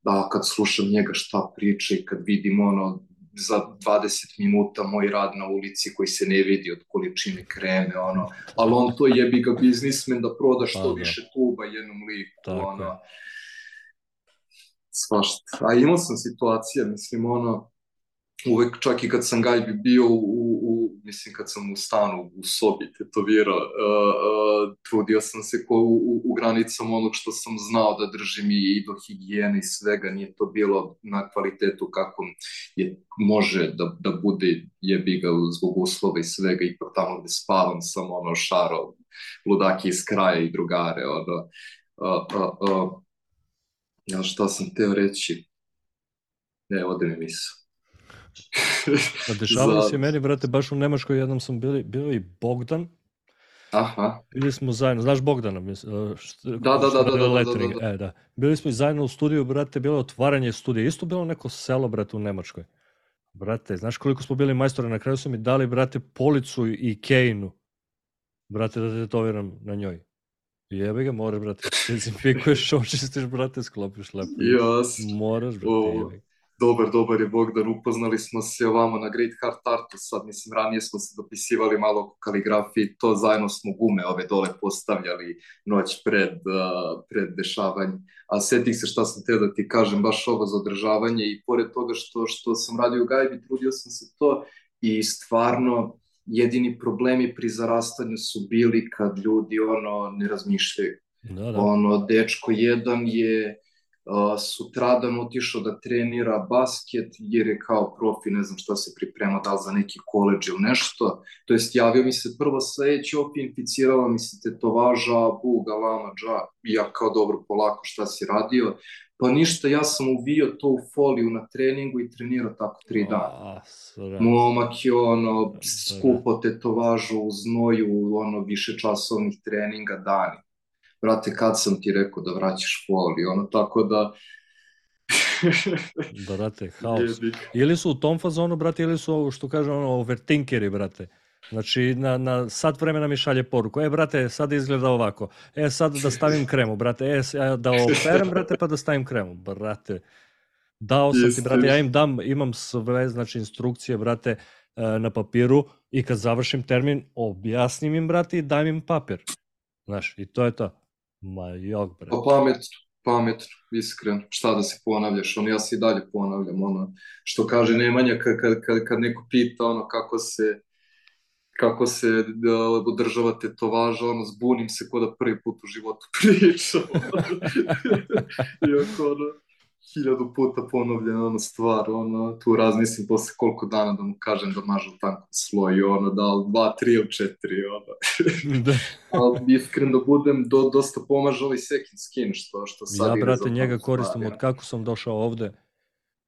da kad slušam njega šta priča i kad vidim ono za 20 minuta moj rad na ulici koji se ne vidi od količine kreme, ono, ali on to jebi ga biznismen da proda što Pa, da. više tuba jednom liku, Tako ono, svašta. A imao sam situacija, mislim, ono, uvek čak i kad sam gajbi bio u, u, mislim kad sam u stanu u sobi tetovirao, uh, uh, trudio sam se ko u, u, u granicama onog što sam znao da držim i, i do higijene i svega, nije to bilo na kvalitetu kako je, može da, da bude jebi ga zbog uslova i svega i tamo gde spavam sam ono šaro ludaki iz kraja i drugare ono, uh, uh, uh, ja šta sam teo reći? Ne, ode mi misao A <laughs> dešavalo Za- se meni, brate, baš u Nemačkoj jednom sam bili, bio i Bogdan, Aha, bili smo zajedno, znaš Bogdana? Mis, uh, št- Da, da, da, da, da, da, da, da. E, da. Bili smo i zajedno u studiju, brate, bilo je otvaranje studija, isto bilo neko selo, brate, u Nemačkoj. Brate, znaš koliko smo bili majstori, na kraju su mi dali, brate, policu i kejnu, brate, da te tetoviram na njoj. I Jebi ga, moraš, brate, <laughs> dezinfikuješ, očistiš, brate, sklopiš lepo. jasno. Moraš, brate, O, jebi ga. Dobar, dobar je Bogdan, upoznali smo se ovamo na Great Heart Artu, sad mislim ranije smo se dopisivali malo oko kaligrafije, to zajedno smo gume ove dole postavljali noć pred, uh, pred dešavanje. A setih se šta sam teo da ti kažem, baš ovo za održavanje i pored toga što, što sam radio u gajbi, trudio sam se to i stvarno jedini problemi pri zarastanju su bili kad ljudi ono ne razmišljaju. Da, da. Ono, dečko jedan je sutradan otišao da trenira basket jer je kao profi, ne znam šta se priprema, da li za neki koleđ ili nešto. To jest javio mi se prvo sledeći opet inficirala mi se tetovaža, buga, lama, dža. Ja kao dobro polako šta si radio. Pa ništa, ja sam uvio to u foliju na treningu i trenirao tako tri dana. Momak je ono, skupo tetovažu u znoju, ono, više časovnih treninga dani brate, kad sam ti rekao da vraćaš foli, ono, tako da... <laughs> brate, haos. Ili su u tom fazonu, brate, ili su, ovo što kaže, ono, overtinkeri, brate. Znači, na, na sat vremena mi šalje poruku. E, brate, sad izgleda ovako. E, sad da stavim kremu, brate. E, da operem, brate, pa da stavim kremu. Brate, dao sam ti, brate, ja im dam, imam sve, znači, instrukcije, brate, e, na papiru i kad završim termin, objasnim im, brate, i dam im papir. Znaš, i to je to. Ma jok, bre. Pa pametno, pametno, iskreno. Šta da se ponavljaš, ono, ja se i dalje ponavljam, ono, što kaže Nemanja kad, kad, kad, kad neko pita, ono, kako se, kako se da, održava tetovaža, ono, zbunim se ko da prvi put u životu <laughs> pričam. Iako, ono, <laughs> hiljadu puta ponovljena ona stvar, ono, tu razmislim posle koliko dana da mu kažem da mažu tanko sloj, ono, da li dva, tri ili četiri, ono. <laughs> da. Ali iskreno da budem, do, dosta pomaže ovaj second skin, što, što sad Ja, brate, njega koristim od kako sam došao ovde,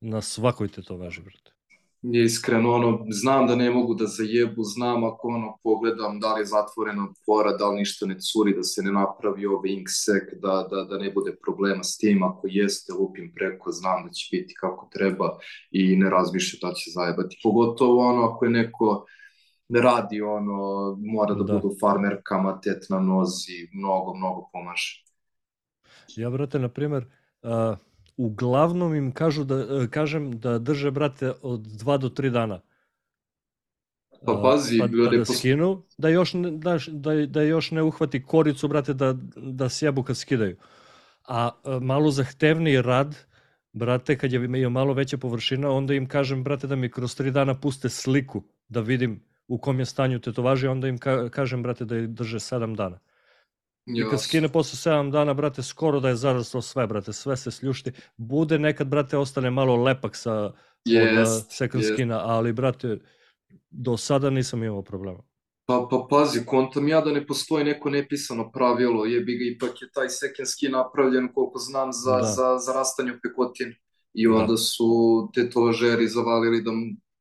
na svakoj te to veže, brate je iskreno, ono, znam da ne mogu da zajebu, znam ako ono, pogledam da li je zatvorena tvora, da li ništa ne curi, da se ne napravi ovaj inksek, da, da, da ne bude problema s tim, ako jeste, lupim preko, znam da će biti kako treba i ne razmišlja da će zajebati. Pogotovo ono, ako je neko ne radi, ono, mora da, da. budu farmerkama, tet na nozi, mnogo, mnogo pomaže. Ja, brate, na primer, uh uglavnom im kažu da, e, kažem da drže, brate, od 2 do 3 dana. Pa pazi, pa, pa da skinu, da još, ne, da, da, da još ne uhvati koricu, brate, da, da sjebu kad skidaju. A e, malo zahtevniji rad, brate, kad je imao malo veća površina, onda im kažem, brate, da mi kroz 3 dana puste sliku, da vidim u kom je stanju tetovaži, onda im ka, kažem, brate, da je drže 7 dana. I kad skine posle 7 dana, brate, skoro da je zaraslo sve, brate, sve se sljušti. Bude nekad, brate, ostane malo lepak sa yes, od second yes. skina, ali, brate, do sada nisam imao problema. Pa, pa pazi, kontam ja da ne postoji neko nepisano pravilo, jebi ga, ipak je taj second skin napravljen, koliko znam, za, da. za, za rastanje pekotin. I da. onda da. su tetovažeri zavalili da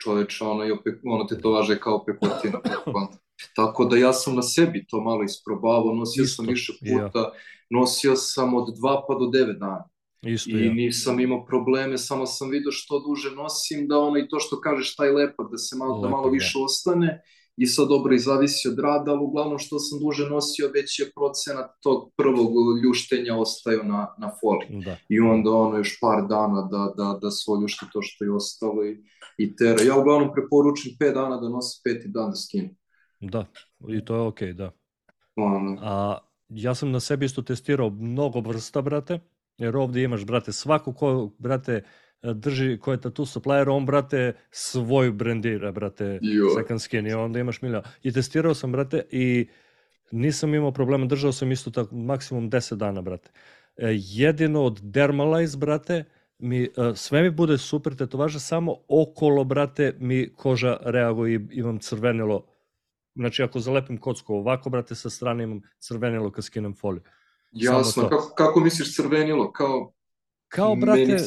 čoveč, ono, i opet, ono tetovaže kao pekotina. <laughs> Tako da ja sam na sebi to malo isprobavao, nosio Isto, sam više puta, ja. nosio sam od 2 pa do 9 dana. Isto, I ja. nisam imao probleme, samo sam vidio što duže nosim, da ono i to što kažeš taj lepak, da se malo, lepak, da malo više ja. ostane i sad dobro i zavisi od rada, ali uglavnom što sam duže nosio, već je procenat tog prvog ljuštenja ostaju na, na foli. Da. I onda ono još par dana da, da, da se oljušti to što je ostalo i, i tera. Ja uglavnom preporučim 5 dana da nosi peti dan da skinem. Da, i to je okej, okay, da. A ja sam na sebi isto testirao mnogo vrsta, brate, jer ovde imaš, brate, svako ko, brate, drži, ko je tattoo supplier, on, brate, svoj brandira, brate, jo. second skin i onda imaš milja. I testirao sam, brate, i nisam imao problema, držao sam isto tako maksimum 10 dana, brate. E, jedino od Dermalize, brate, mi, e, sve mi bude super tetovaža, samo okolo, brate, mi koža reaguje i imam crvenilo znači ako zalepim kocku ovako, brate, sa strane imam crvenilo kad skinem foliju. Jasno, kako, kako misliš crvenilo? Kao, kao brate... Meni,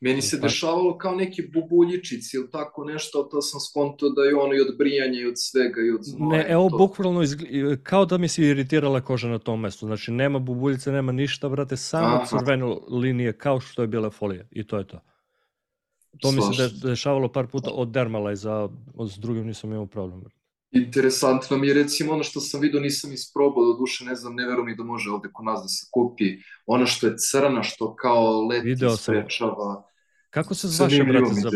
meni se dešavalo kao neki bubuljičic ili tako nešto, to sam skonto da je ono i od brijanja i od svega i od znoja. Ne, evo, to. bukvalno izgleda, kao da mi se iritirala koža na tom mestu. Znači, nema bubuljice, nema ništa, brate, samo Aha. crveno linije kao što je bila folija i to je to. To Slašno. mi se dešavalo par puta od Dermalize, a s drugim nisam imao problem. Brate. Interesantno mi je recimo ono što sam vidio nisam isprobao, do duše ne znam, ne verujem ni da može ovde kod nas da se kupi, ono što je crna, što kao leti Video sprečava. Kako se zvaše, brate, za...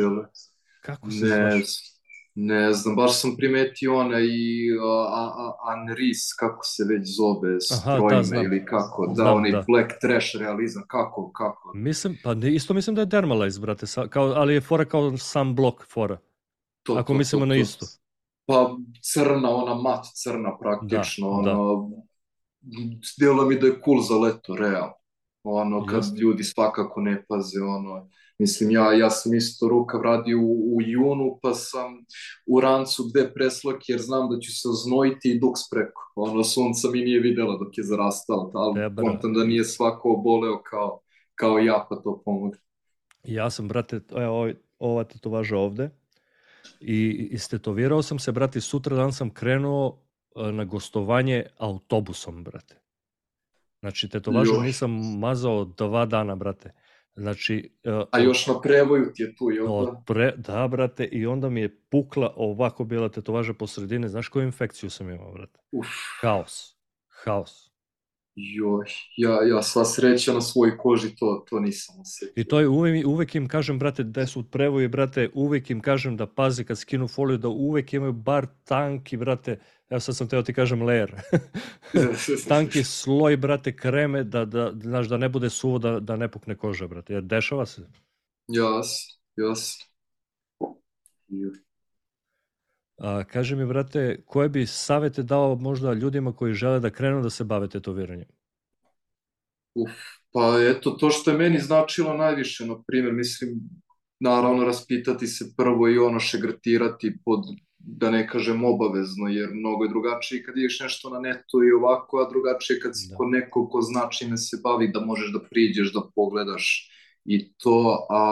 Kako se ne, zvaše? Ne znam, baš sam primetio ona i a, a, Anris, kako se već zove, strojme da, ili kako, da, znam, onaj da. black trash realizam, kako, kako. Mislim, pa ne, isto mislim da je Dermalize, brate, sa, kao, ali je fora kao sam blok fora. To, Ako to, mislimo to, na isto. To pa crna, ona mat crna praktično, da, ono, da. mi da je cool za leto, realno. Ono, kad Jeste. ljudi svakako ne paze, ono, mislim, ja, ja sam isto rukav radio u, u junu, pa sam u rancu gde preslak, jer znam da ću se oznojiti i duks preko. Ono, sunca mi nije videla dok je zarastala, ali kontam da nije svako oboleo kao, kao ja, pa to pomogne. Ja sam, brate, evo, ovaj- ova tetovaža ovde i istetovirao sam se, brate, sutra dan sam krenuo e, na gostovanje autobusom, brate. Znači, tetovažu Joj. nisam mazao dva dana, brate. Znači, e, A još na prevoju ti je tu, jel da? pre, da, brate, i onda mi je pukla ovako bila tetovaža po sredini. Znaš koju infekciju sam imao, brate? Uf, Haos. Haos. Joj, ja, ja sva sreća na svojoj koži, to, to nisam osjetio. I to je uvek, uvek im kažem, brate, da su prevoji, brate, uvek im kažem da pazi kad skinu foliju, da uvek imaju bar tanki, brate, evo sad sam teo ti kažem layer, <laughs> tanki sloj, brate, kreme, da, da, znaš, da ne bude suvo, da, da ne pukne koža, brate, jer dešava se. Jasno, jasno. Joj. A, kaže mi, brate, koje bi savete dao možda ljudima koji žele da krenu da se bave tetoviranjem? Uf, pa eto, to što je meni značilo najviše, na primjer, mislim, naravno raspitati se prvo i ono šegrtirati pod, da ne kažem obavezno, jer mnogo je drugačije kad ideš nešto na netu i ovako, a drugačije kad si Da. kod nekog ko zna čime se bavi, da možeš da priđeš, da pogledaš i to, a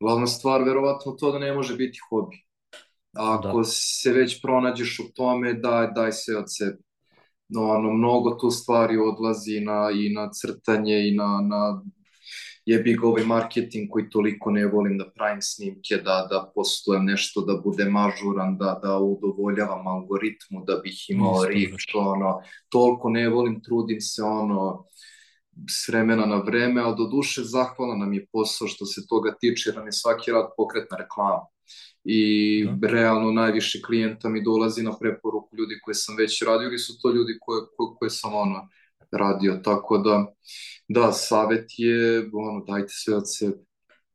glavna stvar verovatno to da ne može biti hobi. Ako Da. se već pronađeš u tome, daj, daj sve od sebe. No, ono, mnogo tu stvari odlazi na, i na crtanje i na, na jebi ga ovaj marketing koji toliko ne volim da pravim snimke, da, da postojem nešto, da budem ažuran, da, da udovoljavam algoritmu, da bih imao brate. ono, toliko ne volim, trudim se, ono, s vremena na vreme, ali do duše zahvalan nam je posao što se toga tiče, jer nam je svaki rad pokretna reklama. I Da. realno najviše klijenta mi dolazi na preporuku ljudi koje sam već radio ili su to ljudi koje, koje, koje sam ono radio, tako da da, savet je ono, dajte sve od sebe.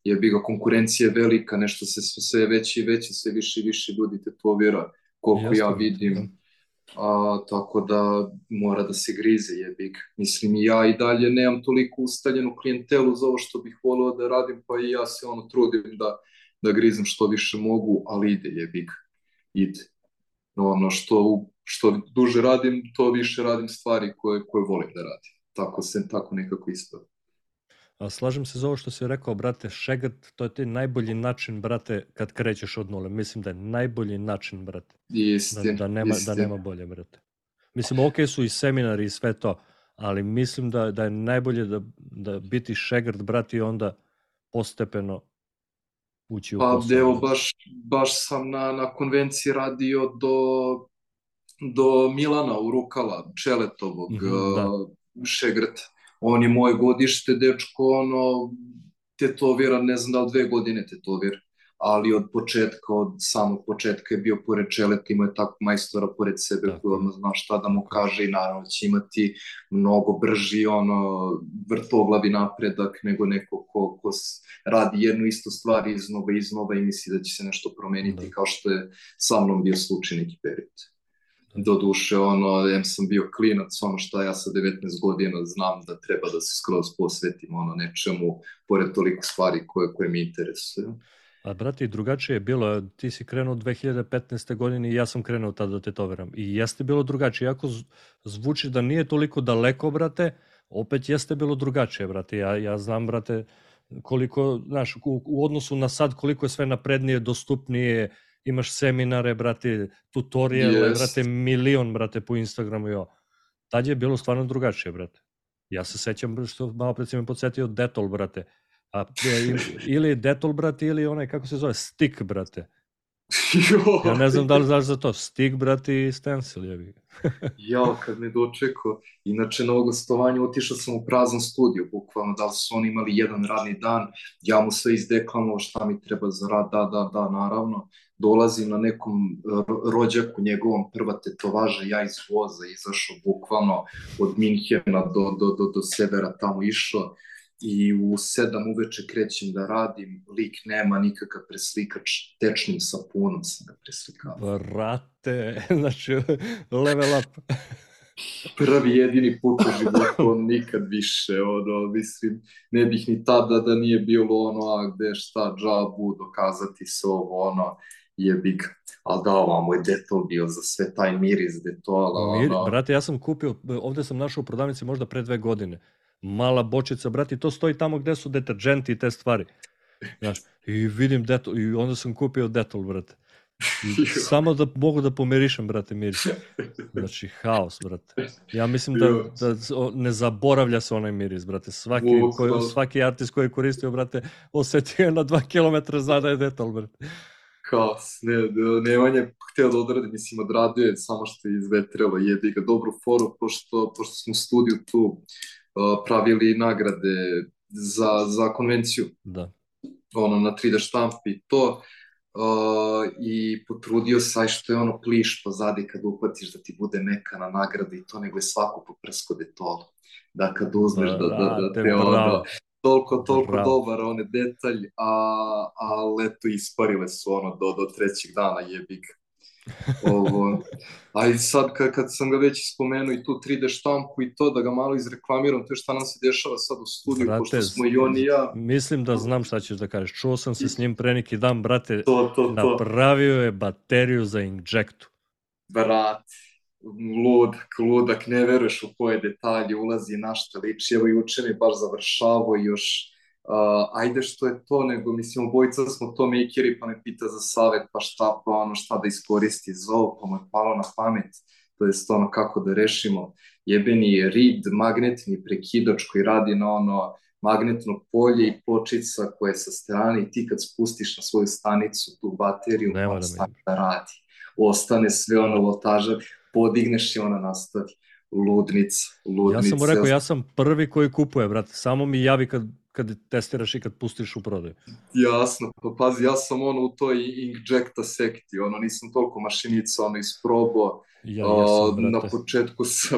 Jebi ga, konkurencija je velika, nešto se sve, sve veće i veće, sve više i više ljudi tetovira, koliko Jeste, ja vidim. da. A, tako da mora da se grize, jebi ga. Mislim, i ja i dalje nemam toliko ustaljenu klijentelu za ovo što bih volio da radim, pa i ja se ono trudim da, da grizem što više mogu, ali ide, jebi ga. Ide. Ono, što, što duže radim, to više radim stvari koje, koje volim da radim. Tako se, tako nekako ispada. A slažem se za ovo što si rekao, brate, šegrt, to je ti najbolji način, brate, kad krećeš od nule. Mislim da je najbolji način, brate. Da, Istin, da, nema, da istin. nema bolje, brate. Mislim, ok su i seminari i sve to, ali mislim da, da je najbolje da, da biti šegrt, brate, i onda postepeno ući u Pa posao. evo, baš, baš sam na, na konvenciji radio do, do Milana Urukala, Čeletovog, Mhm, da. uh, Šegrt. On je moje godište, dečko, ono, tetoviran, ne znam da li dve godine tetovir, ali od početka, od samog početka je bio pored Čeleta, imao je tako majstora pored sebe koji odmah zna šta da mu kaže i naravno će imati mnogo brži ono vrtoglavi napredak nego neko ko, ko radi jednu istu stvar iznova i iznova i misli da će se nešto promeniti Da. kao što je sa mnom bio slučaj neki period. Da. Do duše, ono, em sam bio klinac, ono šta ja sa 19 godina znam da treba da se skroz posvetim ono nečemu, pored toliko stvari koje, koje mi interesuju. A brate, drugačije je bilo. Ti si krenuo 2015. godine i ja sam krenuo tada da tetoviram. I jeste bilo drugačije. Iako zvuči da nije toliko daleko, brate, opet jeste bilo drugačije, brate. Ja, ja znam, brate, koliko, znaš, u, u odnosu na sad, koliko je sve naprednije, dostupnije, imaš seminare, brate, tutoriale, Jest. brate, milion, brate, po Instagramu i ovo. Tad je bilo stvarno drugačije, brate. Ja se sećam što malo pred si me podsjetio Detol, brate. A, e, ili Detol, brate, ili onaj, kako se zove, Stick, brate. Ja ne znam da li znaš za to. Stick, brate, i Stencil, jebi. <laughs> Ja, kad me dočekao, inače na ovo gostovanje otišao sam u prazan studio, bukvalno, da li su oni imali jedan radni dan, ja mu sve izdeklamovao šta mi treba za rad, da, da, da, naravno, dolazim na nekom ro- rođaku njegovom prva tetovaža, ja iz voza izašao bukvalno od Minhena do, do, do, do severa tamo išao i u sedam uveče krećem da radim, lik nema nikakav preslikač, tečnim sapunom sam ga preslikao. Brate, <laughs> znači, level up. prvi jedini put u životu, on nikad više, ono, mislim, ne bih ni tada da nije bilo ono, a gde šta, džabu, dokazati se ovo, ono, jebik. Ali da, ovamo je detol bio za sve taj miris detola, Mir, ono. brate, ja sam kupio, ovde sam našao u prodavnici možda pre dve godine. Mala bočica, brate, i to stoji tamo gde su deterđenti i te stvari. Znaš, i vidim detol, i onda sam kupio detol, brate. I <laughs> samo da mogu da pomirišem, brate, miris. Znači, haos, brate. Ja mislim da, da ne zaboravlja se onaj miris, brate. Svaki, koji, svaki artist koji je koristio, brate, osetio je na dva kilometra zada je detol, brate. Haos, ne, da, Nemanja je htio da odradi, mislim, odradio je samo što je izvetrelo, jebi ga dobru foru, pošto, pošto smo u studiju tu pravili nagrade za, za konvenciju, Da. ono, na 3D štampi i to, uh, i potrudio se, aj što je ono pliš pozadi kad uhvatiš da ti bude neka na nagradi i to, nego je svako poprsko detolu. Da kad uzmeš da, da, da Brate, te ono, bravo. toliko, toliko Bravo. dobar on je detalj, a, a leto isparile su ono do, do trećeg dana jebik. Ovo, a i sad kad, kad sam ga već spomenuo i tu 3D štampu i to da ga malo izreklamiram, to je šta nam se dešava sad u studiju, Brate, pošto smo i on i ja, Mislim da znam šta ćeš da kažeš. Čuo sam se s njim pre neki dan, brate, to, to, to, napravio je bateriju za injektu. brat, ludak, ludak, ne veruješ u koje detalje ulazi na šta liči, evo juče mi baš završavao još, uh, ajde što je to, nego mislim obojica smo to makeri, pa me pita za savet, pa šta, pa ono, šta da iskoristi za ovo, pa mu je palo na pamet, to je ono kako da rešimo, jebeni reed, magnetni prekidač koji radi na ono magnetno polje i pločica koja je sa strane i ti kad spustiš na svoju stanicu tu bateriju, moram stane da radi. Ostane sve ono lotaža, podigneš i ona nastavi. Ludnica, ludnica. Ja sam mu rekao, ja sam prvi koji kupuje, brate. Samo mi javi kad, kad testiraš i kad pustiš u prodaju. Jasno, pa pazi, ja sam ono u toj injekta sekti, ono nisam toliko mašinica ono isprobao, Ja A, jesam, na brate. početku sa,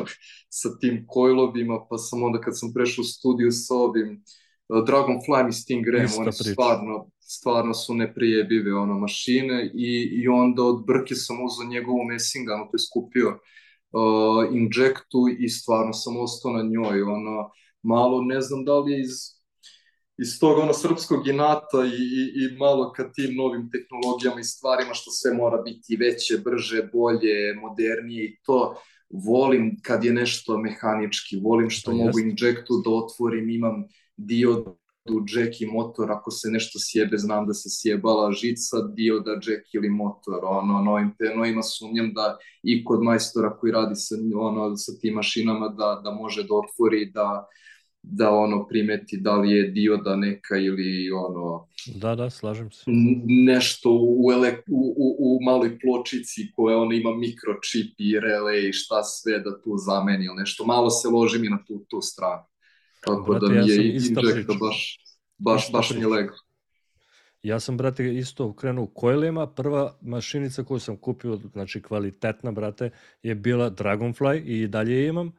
sa tim coilovima, pa sam onda kad sam prešao u studiju sa ovim uh, Dragonfly i Stingrayem, Ista one priča. stvarno, stvarno su neprijebive ono, mašine i, i onda od brke sam uzeo njegovu Messinganu, to je skupio uh, injektu i stvarno sam ostao na njoj, ono, malo ne znam da li je iz iz tog ono srpskog inata i, i, i malo ka tim novim tehnologijama i stvarima što sve mora biti veće, brže, bolje, modernije i to volim kad je nešto mehanički, volim što mogu injektu da otvorim, imam diodu, jack i motor, ako se nešto sjebe, znam da se sjebala žica, dioda, jack ili motor, ono, novim penojima sumnjam da i kod majstora koji radi sa, ono, sa tim mašinama da, da može da otvori, da, da ono primeti da li je dioda neka ili ono Da, da, slažem se. nešto u, elek, u, u, u maloj pločici koja ona ima mikročip i relay i šta sve da tu zameni ili nešto. Malo se ložim i na tu, tu stranu. Tako Brate, da ja mi je ista injekta baš, baš, baš mi je. Ja sam, brate, isto krenuo u coilima. Prva mašinica koju sam kupio, znači kvalitetna, brate, je bila Dragonfly i dalje je imam.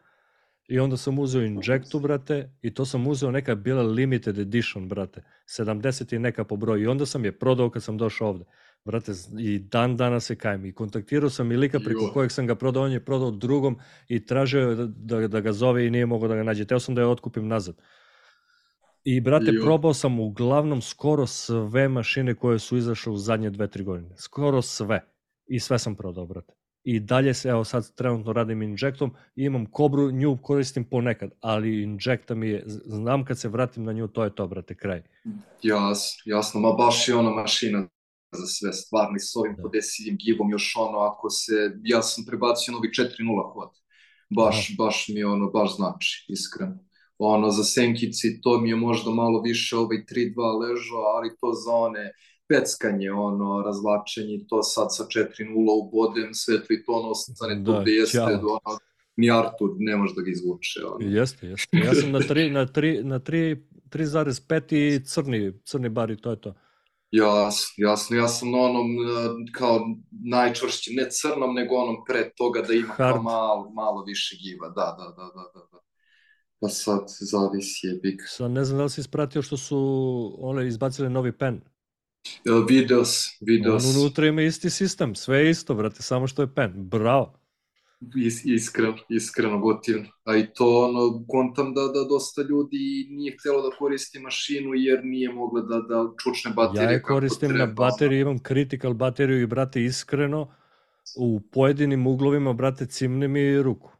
I onda sam uzeo Injectu, brate, i to sam uzeo neka bila limited edition, brate. 70 i neka po broju. I onda sam je prodao kad sam došao ovde. Brate, i dan danas se kajem. I kontaktirao sam i lika preko Jo. kojeg sam ga prodao, on je prodao drugom i tražio je da, da, da ga zove i nije mogao da ga nađe. Teo sam da je otkupim nazad. I, brate, Jo. probao sam uglavnom skoro sve mašine koje su izašle u zadnje dve, tri godine. Skoro sve. I sve sam prodao, brate. I dalje se, evo sad trenutno radim injektom, i imam kobru, nju koristim ponekad, ali injekta mi je, znam kad se vratim na nju, to je to, brate, kraj. Jasno, jasno, ma baš je ona mašina za sve stvarno i s ovim Da. podesivim givom još ono, ako se, ja sam prebacio novi 4.0 hod, baš, baš mi ono, baš znači, iskreno. Ono, za senkici to mi je možda malo više ovaj 3.2 ležao, ali to za one peckanje, ono, razvlačenje, to sad sa 4.0 ubodem, sve to i to ono ostane Da, tu gde jeste, ono, ni Artur ne može da ga izvuče, ono. Jeste, jeste. Ja sam na 3, na 3, na 3, 3,5 i crni, crni bar i to je to. Jasno, jasno, ja sam na onom e, kao najčvršći, ne crnom, nego onom pre toga da ima kao Hard. malo, malo više giva, da, da, da, da, da, da. Pa sad zavisi je big. Sad ne znam da li si ispratio što su one izbacili novi pen. E, Videos, videos. On unutra ima isti sistem, sve je isto, brate, samo što je pen. Bravo. Is, iskreno, iskreno gotivno. A i to ono, kontam da, da dosta ljudi nije htjelo da koristi mašinu jer nije mogla da, da čučne baterije Ja je koristim treba, na bateriju, imam critical bateriju i brate iskreno u pojedinim uglovima brate cimne mi ruku.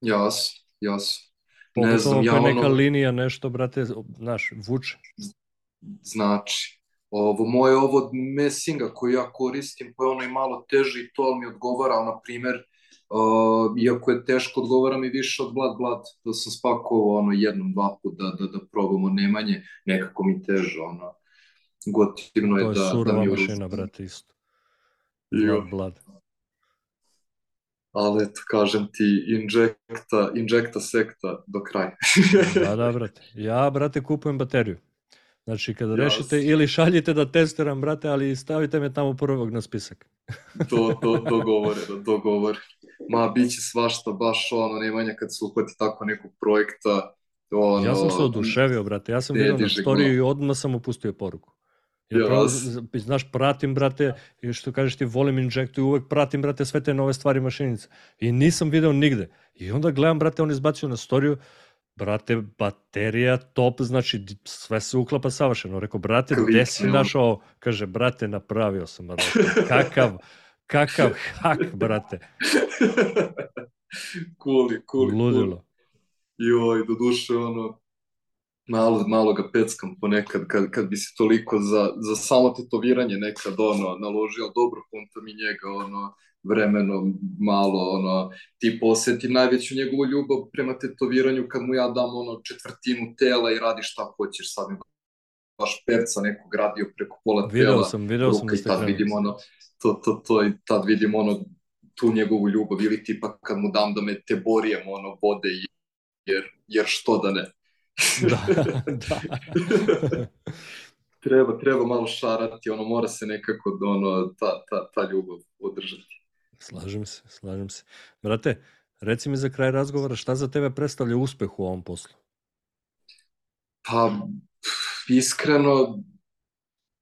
Jas, jas. Ne znam, ja ono... neka linija nešto brate, znaš, vuče. Znači, ovo moje ovo od mesinga koji ja koristim, pa je ono i malo teže i to, ali mi odgovara, na primer, Uh, iako je teško, odgovara mi više od Blood Blood, da sam spakovao ono jednom, dva put da, da, da probamo Nemanje, nekako mi teže, ono, gotivno je, je da... To je da mi mašina, brate, isto. Blood Blood. Ali eto, kažem ti, injekta, injekta sekta do kraja. da, da, brate. Ja, brate, kupujem bateriju. Znači, kada yes. rešite, ili šaljite da testiram, brate, ali stavite me tamo prvog na spisak. <laughs> to, to, to govore, da to govore ma, bit će svašta, baš ono, Nemanja kad se uhvati tako nekog projekta, ono, ja sam se oduševio, brate, ja sam vidio na storiju i odmah sam upustio poruku. Ja pravo, znaš, pratim, brate, i što kažeš ti, volim injektu i uvek pratim, brate, sve te nove stvari mašinice. I nisam video nigde. I onda gledam, brate, on izbacio na storiju, brate, baterija top, znači sve se uklapa savršeno. Rekao, brate, gde si našao? Kaže, brate, napravio sam, brate, <laughs> kakav, Kakav hak, brate. kuli, kuli. Ludilo. Joj, do duše, ono, malo, malo ga peckam ponekad, kad, kad bi se toliko za, za samo tetoviranje nekad, ono, naložio, dobro, konta mi njega, ono, vremeno malo, ono, ti poseti najveću njegovu ljubav prema tetoviranju kad mu ja dam, ono, četvrtinu tela i radi šta hoćeš, sad mi baš pevca nekog radio preko pola video tela. Video sam, video sam da ste tad vidim, ono, to, to, to, i tad vidim ono, tu njegovu ljubav ili tipa kad mu dam da me te borijem ono vode jer, jer što da ne. da, <laughs> da. treba, treba malo šarati, ono mora se nekako ono, ta, ta, ta ljubav održati. Slažem se, slažem se. Brate, reci mi za kraj razgovora šta za tebe predstavlja uspeh u ovom poslu? Pa, iskreno,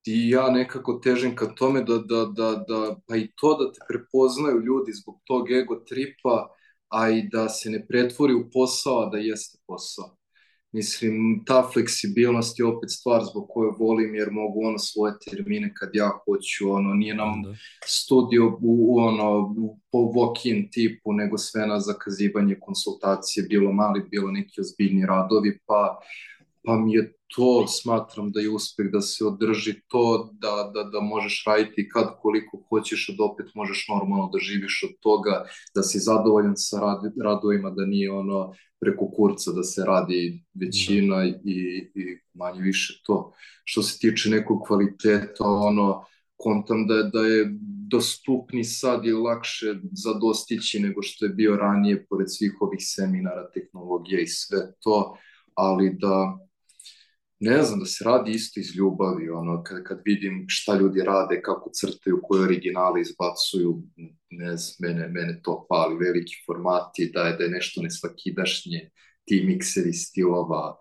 i ja nekako težim ka tome da, da, da, da, pa i to da te prepoznaju ljudi zbog tog ego tripa, a i da se ne pretvori u posao, a da jeste posao. Mislim, ta fleksibilnost je opet stvar zbog koje volim, jer mogu ono svoje termine kad ja hoću, ono, nije nam da. studio u, u ono, po walk-in tipu, nego sve na zakazivanje konsultacije, bilo mali, bilo neki ozbiljni radovi, pa pa mi je to, smatram da je uspeh da se održi to, da, da, da možeš raditi kad koliko hoćeš, da opet možeš normalno da živiš od toga, da si zadovoljan sa rad, radovima, da nije ono preko kurca da se radi većina da. i, i manje više to. Što se tiče nekog kvaliteta, ono, kontam da, da je dostupni sad i lakše za dostići nego što je bio ranije pored svih ovih seminara, tehnologija i sve to, ali da ne znam, da se radi isto iz ljubavi, ono, kad, kad vidim šta ljudi rade, kako crtaju, koje originale izbacuju, ne znam, mene, mene to pali, veliki formati, da je, da je nešto nesvakidašnje, ti mikseri stilova,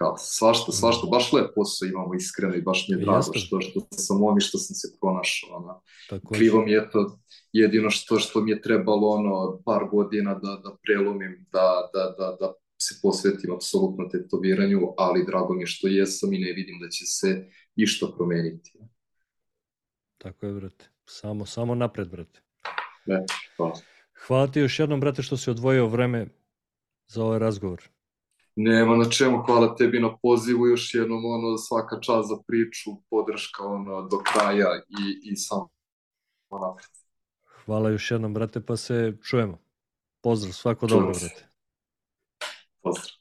kao svašta, svašta, baš lep posao imamo iskreno i baš mi je drago što, što sam ovi što sam se pronašao, ono. Tako krivo mi je to jedino što, što mi je trebalo ono par godina da, da prelomim, da, da, da, da se posvetim apsolutno tetoviranju, ali drago mi je što jesam i ne vidim da će se išta promeniti. Tako je, brate. Samo, samo napred, brate. Ne, hvala. Hvala ti još jednom, brate, što si odvojio vreme za ovaj razgovor. Nema na čemu, hvala tebi na pozivu, još jednom ono, svaka čast za priču, podrška ono, do kraja i, i samo napred. Hvala još jednom, brate, pa se čujemo. Pozdrav, svako Čujemo dobro, brate. Pozdrav.